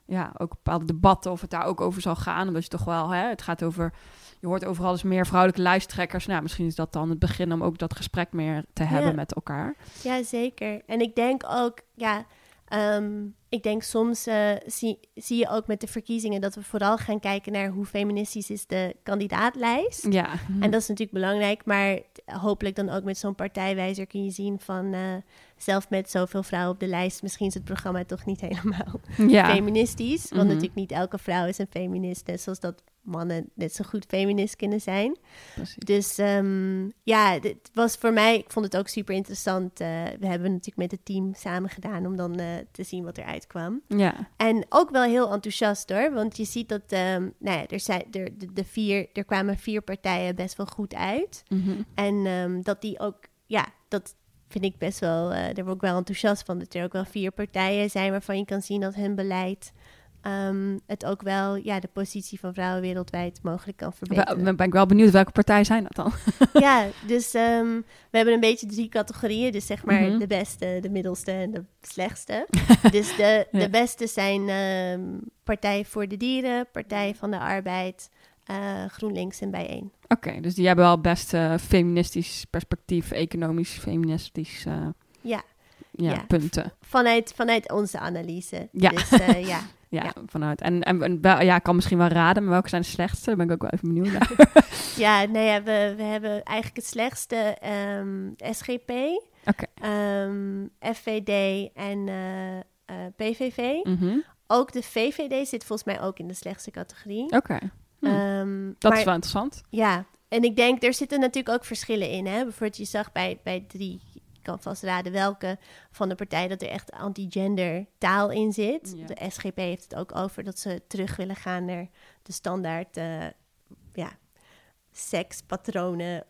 ja, ook bepaalde debatten of het daar ook over zal gaan. Omdat je toch wel, hè, het gaat over, je hoort overal eens meer vrouwelijke lijsttrekkers. Nou, misschien is dat dan het begin om ook dat gesprek meer te hebben ja. met elkaar.
Ja, zeker. En ik denk ook, ja, um, ik denk soms uh, zie, zie je ook met de verkiezingen dat we vooral gaan kijken naar hoe feministisch is de kandidaatlijst.
Ja.
En dat is natuurlijk belangrijk, maar hopelijk dan ook met zo'n partijwijzer kun je zien van uh, zelf met zoveel vrouwen op de lijst, misschien is het programma toch niet helemaal ja. feministisch. Want mm -hmm. natuurlijk niet elke vrouw is een feminist, net zoals dat mannen net zo goed feminist kunnen zijn. Precies. Dus um, ja, het was voor mij, ik vond het ook super interessant. Uh, we hebben natuurlijk met het team samen gedaan om dan uh, te zien wat eruit kwam.
Ja.
En ook wel heel enthousiast hoor, want je ziet dat, um, nou ja, er, zijn, er, de, de, vier, er kwamen vier partijen best wel goed uit. Mm -hmm. En um, dat die ook, ja, dat vind ik best wel, uh, daar word ik wel enthousiast van. Dat er ook wel vier partijen zijn waarvan je kan zien dat hun beleid um, het ook wel ja, de positie van vrouwen wereldwijd mogelijk kan verbeteren.
Ben, ben ik wel benieuwd welke partijen zijn dat dan?
ja, dus um, we hebben een beetje drie categorieën. Dus zeg maar mm -hmm. de beste, de middelste en de slechtste. dus de, de ja. beste zijn um, Partij voor de Dieren, Partij van de Arbeid, uh, GroenLinks en Bijeen.
Oké, okay, dus die hebben wel best uh, feministisch perspectief, economisch feministisch... Uh,
ja.
Ja, ja, punten.
Vanuit, vanuit onze analyse. Ja. Dus, ja.
Ja, ja, vanuit. En, en, en ja, ik kan misschien wel raden, maar welke zijn de slechtste? Daar ben ik ook wel even benieuwd naar.
ja, nee, ja, we, we hebben eigenlijk het slechtste um, SGP,
okay.
um, FVD en uh, uh, PVV. Mm -hmm. Ook de VVD zit volgens mij ook in de slechtste categorie.
Oké. Okay. Hm. Um, dat maar, is wel interessant.
Ja, en ik denk, er zitten natuurlijk ook verschillen in. Hè? Bijvoorbeeld, je zag bij, bij drie, kan vast raden welke van de partijen dat er echt anti-gender taal in zit. De SGP heeft het ook over dat ze terug willen gaan naar de standaard uh, ja, sekspatronen.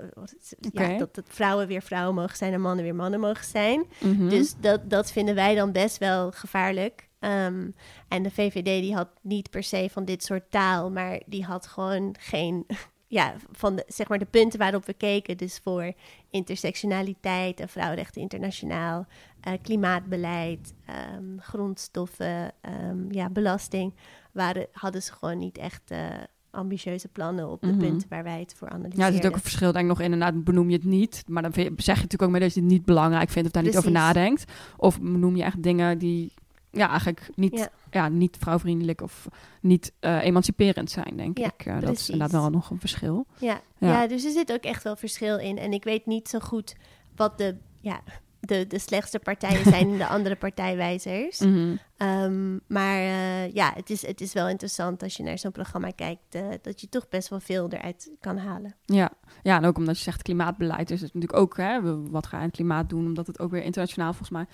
Ja, dat, dat, vrouwen weer vrouwen mogen zijn en mannen weer mannen mogen zijn. Mhm. Dus dat, dat vinden wij dan best wel gevaarlijk. Ehm, en de VVD die had niet per se van dit soort taal, maar die had gewoon geen, ja, van de, zeg maar de punten waarop we keken. Dus voor intersectionaliteit en vrouwenrechten internationaal, uh, klimaatbeleid, um, grondstoffen, um, ja, belasting, waren, hadden ze gewoon niet echt. Uh, ambitieuze plannen op de mhm. punten waar wij het voor analyseren.
Ja, er zit ook een verschil, denk ik nog inderdaad, benoem je het niet, maar dan zeg je natuurlijk ook mee dat je het niet belangrijk vindt of daar niet over nadenkt. Of noem je echt dingen die ja, eigenlijk niet, ja. niet vrouwvriendelijk of niet uh, emanciperend zijn, denk ik. Uh, dat is inderdaad wel nog een verschil.
Ja. ja. dus er zit ook echt wel verschil in. En ik weet niet zo goed wat de ja, de, de slechtste partijen zijn de andere partijwijzers. Mhm. Ehm, maar uh, ja, het is, het is wel interessant als je naar zo'n programma kijkt, uh, dat je toch best wel veel eruit kan halen.
Ja. ja, en ook omdat je zegt klimaatbeleid, is het natuurlijk ook, hè, wat ga je aan het klimaat doen, omdat het ook weer internationaal volgens mij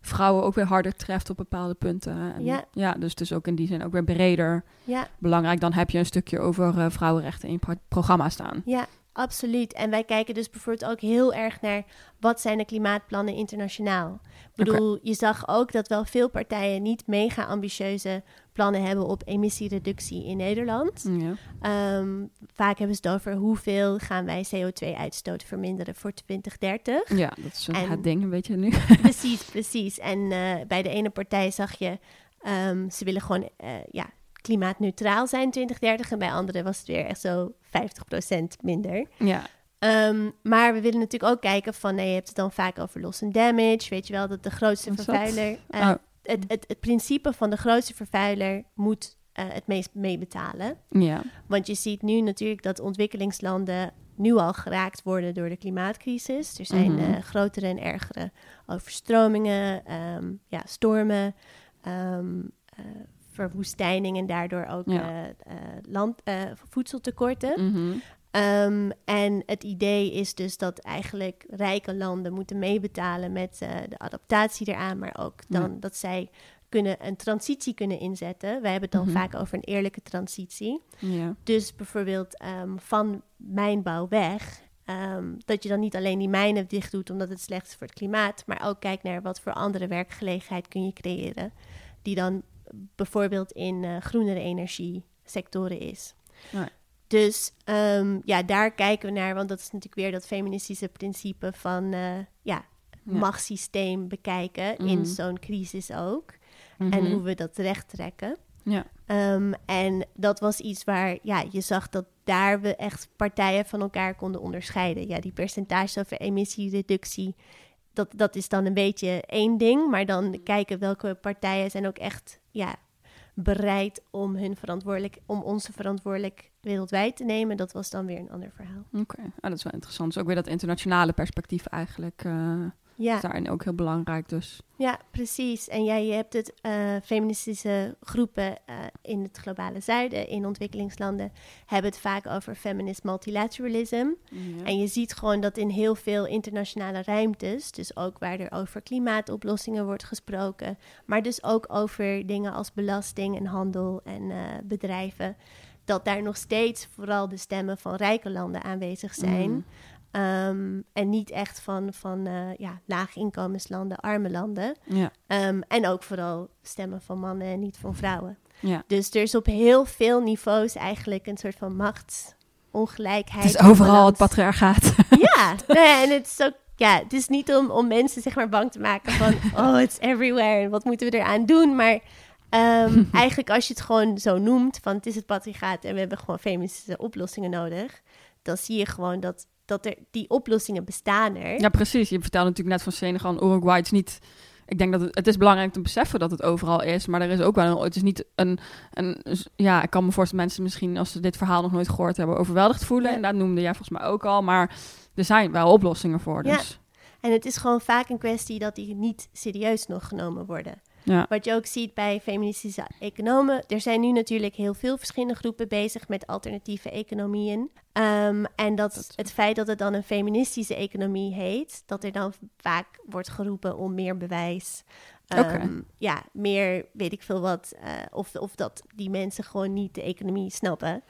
vrouwen ook weer harder treft op bepaalde punten. En, ja. ja, dus het is ook in die zin ook weer breder ja. belangrijk. Dan heb je een stukje over uh, vrouwenrechten in je programma staan.
Ja, Absoluut. En wij kijken dus bijvoorbeeld ook heel erg naar wat zijn de klimaatplannen internationaal. Ik bedoel, je zag ook dat wel veel partijen niet mega ambitieuze plannen hebben op emissiereductie in Nederland. Ja. Ehm, vaak hebben ze het over hoeveel gaan wij CO2-uitstoot verminderen voor 2030.
Ja, dat is het ding, weet je nu.
precies, precies. En uh, bij de ene partij zag je, um, ze willen gewoon uh, ja, klimaatneutraal zijn 2030. En bij anderen was het weer echt zo 50% minder. Ja. Um, maar we willen natuurlijk ook kijken van, nee, je hebt het dan vaak over loss and damage. Weet je wel, dat de grootste vervuiler... Uh, oh. het, het, het principe van de grootste vervuiler moet uh, het meest meebetalen. Ja. Want je ziet nu natuurlijk dat ontwikkelingslanden nu al geraakt worden door de klimaatcrisis. Er zijn mm -hmm. uh, grotere en ergere overstromingen, um, ja, stormen, um, verwoestijning en daardoor ook ja. uh, land, uh, voedseltekorten. Mm um, en het idee is dus dat eigenlijk rijke landen moeten meebetalen met uh, de adaptatie eraan, maar ook dan ja. dat zij kunnen een transitie kunnen inzetten. Wij hebben het dan mm -hmm. vaak over een eerlijke transitie. Ja. Dus bijvoorbeeld um, van mijnbouw weg. Um, dat je dan niet alleen die mijnen dicht doet omdat het slecht is voor het klimaat, maar ook kijkt naar wat voor andere werkgelegenheid kun je creëren. Die dan bijvoorbeeld in uh, groenere energiesectoren is. Ja. Dus um, ja, daar kijken we naar, want dat is natuurlijk weer dat feministische principe van uh, ja, ja, machtssysteem bekijken mm -hmm. in mhm. zo'n crisis ook. Mm -hmm. En hoe we dat recht trekken. Ja. Um, en dat was iets waar ja, je zag dat daar we echt partijen van elkaar konden onderscheiden. Ja, die percentages over emissiereductie dat, dat is dan een beetje één ding. Maar dan mm. kijken welke partijen zijn ook echt ja, bereid om hun verantwoordelijk, om onze verantwoordelijk wereldwijd te nemen. Dat was dan weer een ander verhaal.
Oké, ah, dat is wel interessant. Dus ook weer dat internationale perspectief eigenlijk. Uh, ja. is daarin ook heel belangrijk dus.
Ja, precies. En jij je hebt het uh, feministische groepen uh, in het globale zuiden, in ontwikkelingslanden, hebben het vaak over feminist multilateralism. Ja. En je ziet gewoon dat in heel veel internationale ruimtes, dus ook waar er over klimaatoplossingen wordt gesproken, maar dus ook over dingen als belasting en handel en uh, bedrijven, dat daar nog steeds vooral de stemmen van rijke landen aanwezig zijn. Mm. Um, en niet echt van, van uh, ja, laaginkomenslanden, arme landen. Ja. Um, en ook vooral stemmen van mannen en niet van vrouwen. Ja. Dus er is op heel veel niveaus eigenlijk een soort van machtsongelijkheid.
Het is overal het patriarchaat.
Ja, nee, en het is ook ja, het is niet om, om mensen zeg maar bang te maken van... oh, it's everywhere en wat moeten we eraan doen? Maar um, eigenlijk als je het gewoon zo noemt... van het is het patriarchaat en we hebben gewoon feministische oplossingen nodig... dan zie je gewoon dat dat er die oplossingen bestaan er.
Ja, precies. Je vertelde natuurlijk net van Senegal en Uruguay. Het is niet. Ik denk dat het, het is belangrijk te beseffen dat het overal is, maar er is ook wel een, het is niet een, een ja, ik kan me voorstellen mensen misschien als ze dit verhaal nog nooit gehoord hebben overweldigd voelen ja. en dat noemde jij volgens mij ook al, maar er zijn wel oplossingen voor. Dus.
Ja. En het is gewoon vaak een kwestie dat die niet serieus nog genomen worden. Wat je ook ziet bij feministische economen. Er zijn nu natuurlijk heel veel verschillende groepen bezig met alternatieve economieën. Ehm, en dat, het feit dat het dan een feministische economie heet, dat er dan vaak wordt geroepen om meer bewijs. Um, Ja, meer weet ik veel wat. Uh, of, of dat die mensen gewoon niet de economie snappen.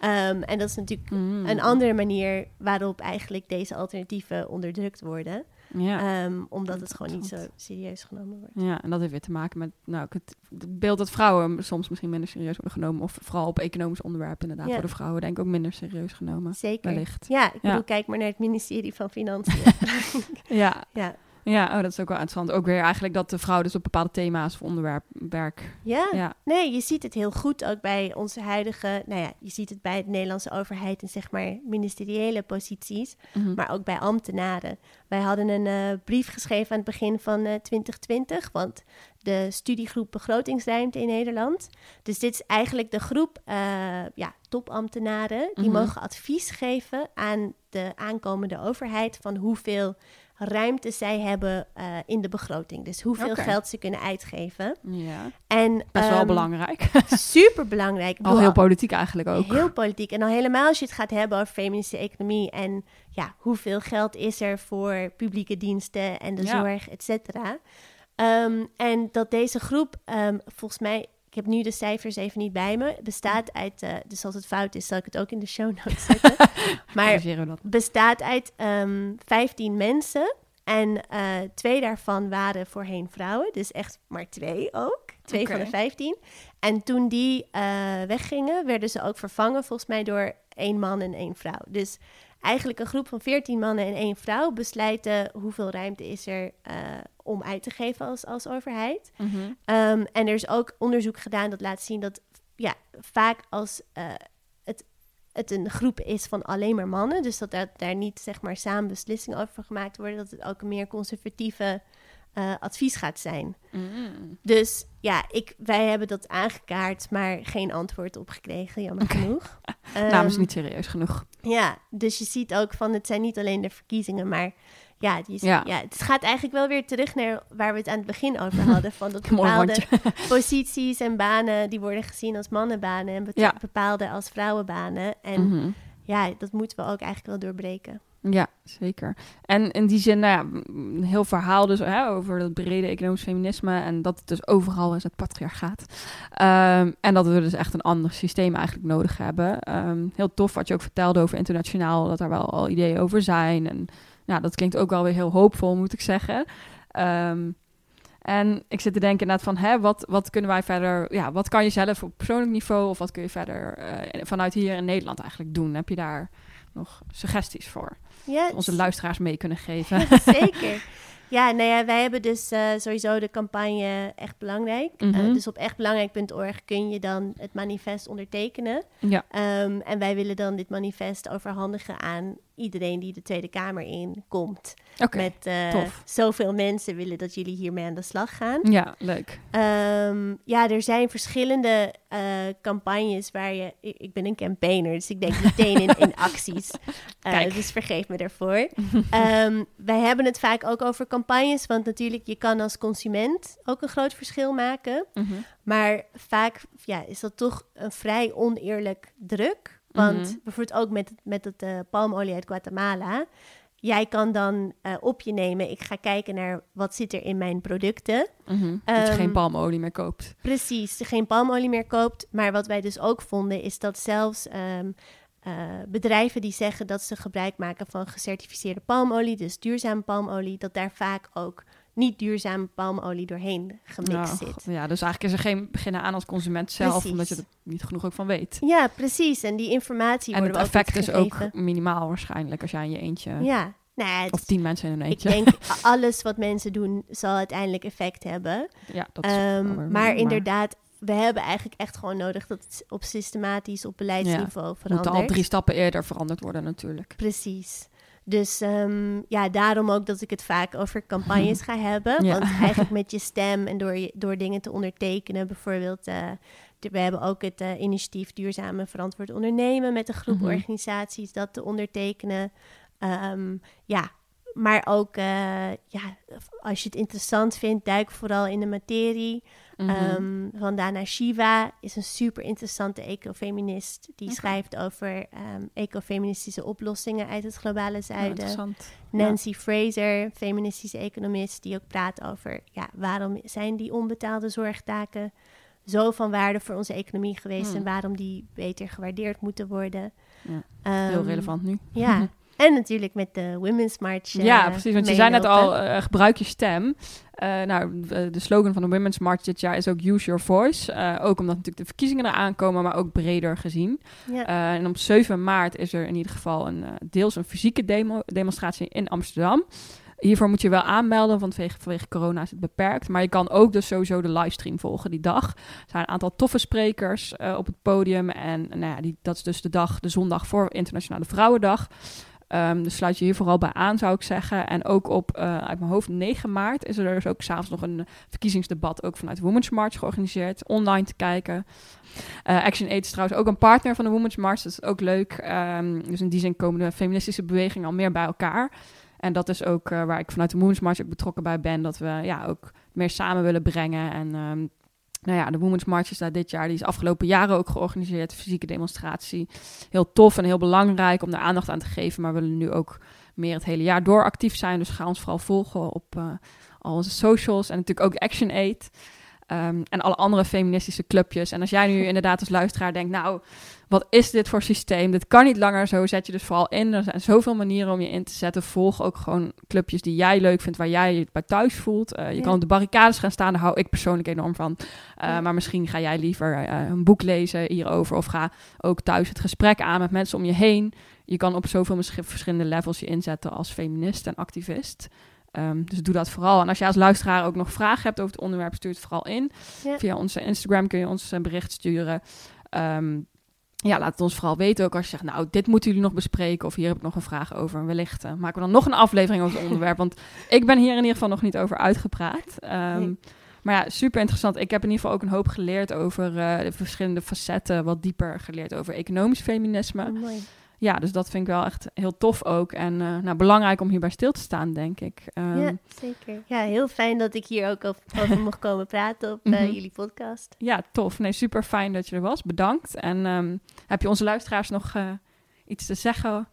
Um, en dat is natuurlijk mm. een andere manier waarop eigenlijk deze alternatieven onderdrukt worden. Ja. Um, omdat het gewoon niet zo serieus genomen wordt.
Ja, en dat heeft weer te maken met nou, het, beeld dat vrouwen soms misschien minder serieus worden genomen. Of vooral op economische onderwerpen inderdaad worden vrouwen denk ik ook minder serieus genomen.
Zeker. Wellicht. Ja, ik bedoel, kijk maar naar het ministerie van Financiën.
ja. ja. Ja, oh, dat is ook wel interessant. Ook weer eigenlijk dat de vrouw dus op bepaalde thema's of onderwerp werk.
Ja. ja, nee, je ziet het heel goed ook bij onze huidige, nou ja, je ziet het bij de Nederlandse overheid en zeg maar ministeriële posities, mhm. maar ook bij ambtenaren. Wij hadden een uh, brief geschreven aan het begin van uh, eh, 2020, want de studiegroep begrotingsruimte in Nederland. Dus dit is eigenlijk de groep uh, ja, topambtenaren die mhm. mogen advies geven aan de aankomende overheid van hoeveel ruimte zij hebben uh, in de begroting. Dus hoeveel geld ze kunnen uitgeven.
Ja. En, Best wel um, belangrijk.
super belangrijk.
Al heel politiek eigenlijk ook.
Heel politiek. En dan helemaal als je het gaat hebben over feministische economie en ja, hoeveel geld is er voor publieke diensten en de zorg, et cetera. Um, en dat deze groep, um, volgens mij heb nu de cijfers even niet bij me. Bestaat uit, uh, dus als het fout is, zal ik het ook in de show notes zetten. maar bestaat uit um, ehm, 15 mensen. En uh, twee daarvan waren voorheen vrouwen. Dus echt maar twee ook. Twee van de 15. En toen die uh, weggingen, werden ze ook vervangen volgens mij door één man en één vrouw. Dus eigenlijk een groep van 14 mannen en één vrouw besluiten hoeveel ruimte is er om uit te geven als, als overheid. Mm um, en er is ook onderzoek gedaan dat laat zien dat ja, vaak als uh, het, het een groep is van alleen maar mannen, dus dat daar, daar niet zeg maar samen beslissingen over gemaakt worden, dat het ook een meer conservatieve uh, advies gaat zijn. Mm. Dus ja, ik, wij hebben dat aangekaart, maar geen antwoord op gekregen, jammer okay. genoeg.
um, Namens ehm, niet serieus genoeg.
Ja, dus je ziet ook van het zijn niet alleen de verkiezingen, maar ja, die is, ja. ja. het gaat eigenlijk wel weer terug naar waar we het aan het begin over hadden. Van dat bepaalde posities en banen die worden gezien als mannenbanen en be bepaalde als vrouwenbanen. En mm -hmm. ja, dat moeten we ook eigenlijk wel doorbreken.
Ja, zeker. En in die zin, nou ja, een heel verhaal dus hè, over dat brede economisch feminisme en dat het dus overal is het patriarchaat. Um, en dat we dus echt een ander systeem eigenlijk nodig hebben. Um, heel tof wat je ook vertelde over internationaal, dat er wel al ideeën over zijn. En ja, dat klinkt ook wel weer heel hoopvol, moet ik zeggen. Um, en ik zit te denken inderdaad van, hè, wat, wat kunnen wij verder, ja, wat kan je zelf op persoonlijk niveau of wat kun je verder uh, vanuit hier in Nederland eigenlijk doen? Heb je daar nog suggesties voor? Onze luisteraars mee kunnen geven.
zeker. Ja, nou ja, wij hebben dus uh, sowieso de campagne Echt Belangrijk. Mm -hmm. uh, dus op echtbelangrijk.org kun je dan het manifest ondertekenen. Ja. Um, en wij willen dan dit manifest overhandigen aan iedereen die de Tweede Kamer in komt. met uh, zoveel mensen willen dat jullie hiermee aan de slag gaan.
Ja, leuk.
Um, ja, er zijn verschillende uh, campagnes waar je... Ik ben een campaigner, dus ik denk meteen in, in acties. Uh, dus vergeef me daarvoor. um, wij hebben het vaak ook over campagnes, want natuurlijk je kan als consument ook een groot verschil maken. Mm -hmm. Maar vaak ja, is dat toch een vrij oneerlijk druk want mhm. bijvoorbeeld ook met, met het uh, palmolie uit Guatemala. Jij kan dan uh, op je nemen. Ik ga kijken naar wat zit er in mijn producten.
Mm -hmm. dat je geen ehm, palmolie meer koopt.
Precies, geen palmolie meer koopt. Maar wat wij dus ook vonden is dat zelfs um, uh, bedrijven die zeggen dat ze gebruik maken van gecertificeerde palmolie, dus duurzame palmolie, dat daar vaak ook niet duurzame palmolie doorheen gemixt zit.
Ja, dus eigenlijk is er geen beginnen aan als consument zelf, omdat je er niet genoeg ook van weet.
Ja, precies. En die informatie
en het effect is ook minimaal waarschijnlijk als jij in je eentje...
Ja.
Nou, of tien mensen in een eentje.
Ik denk, alles wat mensen doen zal uiteindelijk effect hebben. Ja, dat is um, maar, maar inderdaad, we hebben eigenlijk echt gewoon nodig dat het op systematisch, op beleidsniveau ja, verandert.
Moet al drie stappen eerder veranderd worden natuurlijk.
Precies. Dus um, ja, daarom ook dat ik het vaak over campagnes ga hebben. Want eigenlijk met je stem en door, je, door dingen te ondertekenen, bijvoorbeeld. Uh, we hebben ook het uh, initiatief Duurzame Verantwoord Ondernemen met een groep mhm. organisaties dat te ondertekenen. Um, ja, maar ook, ja, als je het interessant vindt, duik vooral in de materie. Mm -hmm. van Dana Shiva is een super interessante ecofeminist. Die schrijft over um, ecofeministische oplossingen uit het globale zuiden. Nancy Fraser, feministische economist, die ook praat over ja, waarom zijn die onbetaalde zorgtaken zo van waarde voor onze economie geweest en hmm. waarom die beter gewaardeerd moeten worden.
Ja, heel ehm, relevant nu.
Ja, En natuurlijk met de Women's March.
ja, precies. Want je zei net al, uh, gebruik je stem. Uh, nou, de slogan van de Women's March dit jaar is ook Use Your Voice. Uh, ook omdat natuurlijk de verkiezingen eraan komen, maar ook breder gezien. Ja. en op 7 maart is er in ieder geval een, deels een fysieke demo demonstratie in Amsterdam. Hiervoor moet je wel aanmelden, want vanwege, vanwege, corona is het beperkt. Maar je kan ook dus sowieso de livestream volgen die dag. Er zijn een aantal toffe sprekers op het podium. En nou ja, die, dat is dus de dag, de zondag voor Internationale Vrouwendag. Um, dus sluit je hier vooral bij aan, zou ik zeggen. En ook op, uh, uit mijn hoofd, 9 maart is er dus ook s'avonds nog een verkiezingsdebat, ook vanuit Women's March georganiseerd, online te kijken. Uh, Action Aid is trouwens ook een partner van de Women's March, dat is ook leuk. Um, dus in die zin komen de feministische bewegingen al meer bij elkaar. En dat is ook uh, waar ik vanuit de Women's March ook betrokken bij ben, dat we ja, ook meer samen willen brengen en... Um, nou ja, de Women's March is daar dit jaar, die is afgelopen jaren ook georganiseerd. Fysieke demonstratie. Heel tof en heel belangrijk om daar aandacht aan te geven. Maar we willen nu ook meer het hele jaar door actief zijn. Dus ga ons vooral volgen op uh, al onze socials. En natuurlijk ook Action Aid. Um, en alle andere feministische clubjes. En als jij nu inderdaad als luisteraar denkt, nou, wat is dit voor systeem? Dit kan niet langer zo. Zet je dus vooral in. Er zijn zoveel manieren om je in te zetten. Volg ook gewoon clubjes die jij leuk vindt, waar jij je bij thuis voelt. Uh, je kan op de barricades gaan staan, daar hou ik persoonlijk enorm van. Uh, Maar misschien ga jij liever uh, een boek lezen hierover. Of ga ook thuis het gesprek aan met mensen om je heen. Je kan op zoveel verschillende levels je inzetten als feminist en activist. Um, dus doe dat vooral. En als je als luisteraar ook nog vragen hebt over het onderwerp, stuur het vooral in. Ja. Via onze Instagram kun je ons een bericht sturen. Um, ja, laat het ons vooral weten ook als je zegt, nou, dit moeten jullie nog bespreken of hier heb ik nog een vraag over. En wellicht uh, maken we dan nog een aflevering over het onderwerp, want ik ben hier in ieder geval nog niet over uitgepraat. Um, Maar ja, super interessant. Ik heb in ieder geval ook een hoop geleerd over uh, de verschillende facetten, wat dieper geleerd over economisch feminisme. Oh, mooi ja, dus dat vind ik wel echt heel tof ook. En uh, nou, belangrijk om hierbij stil te staan, denk ik.
Um, ja, zeker. Ja, heel fijn dat ik hier ook over, mocht komen praten op uh, jullie podcast.
Ja, tof. Nee, super fijn dat je er was. Bedankt. En um, heb je onze luisteraars nog uh, iets te zeggen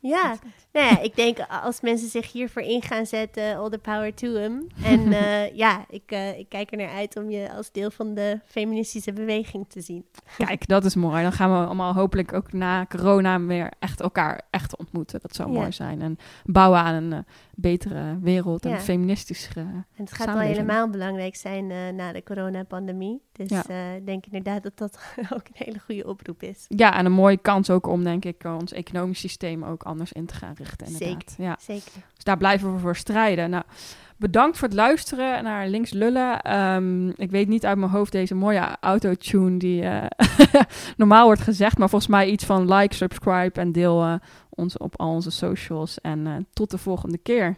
ja, nou ja, ik denk als mensen zich hiervoor in gaan zetten, all the power to them. En uh, ja, ik, uh, ik kijk er naar uit om je als deel van de feministische beweging te zien.
Kijk, dat is mooi. Dan gaan we allemaal hopelijk ook na corona weer echt elkaar echt ontmoeten. Dat zou mooi zijn. En bouwen aan een uh, betere wereld en ja. feministischere En
het gaat wel helemaal belangrijk zijn na de coronapandemie. Dus ja. denk inderdaad dat dat ook een hele goede oproep is.
Ja, en een mooie kans ook om, denk ik, ons economisch systeem ook anders in te gaan richten.
Inderdaad. Zeker, ja. zeker.
Dus daar blijven we voor strijden. Nou, bedankt voor het luisteren naar Links Lullen. Um, ik weet niet uit mijn hoofd deze mooie autotune die uh, normaal wordt gezegd, maar volgens mij iets van like, subscribe en deel uh, ons op al onze socials. En uh, tot de volgende keer.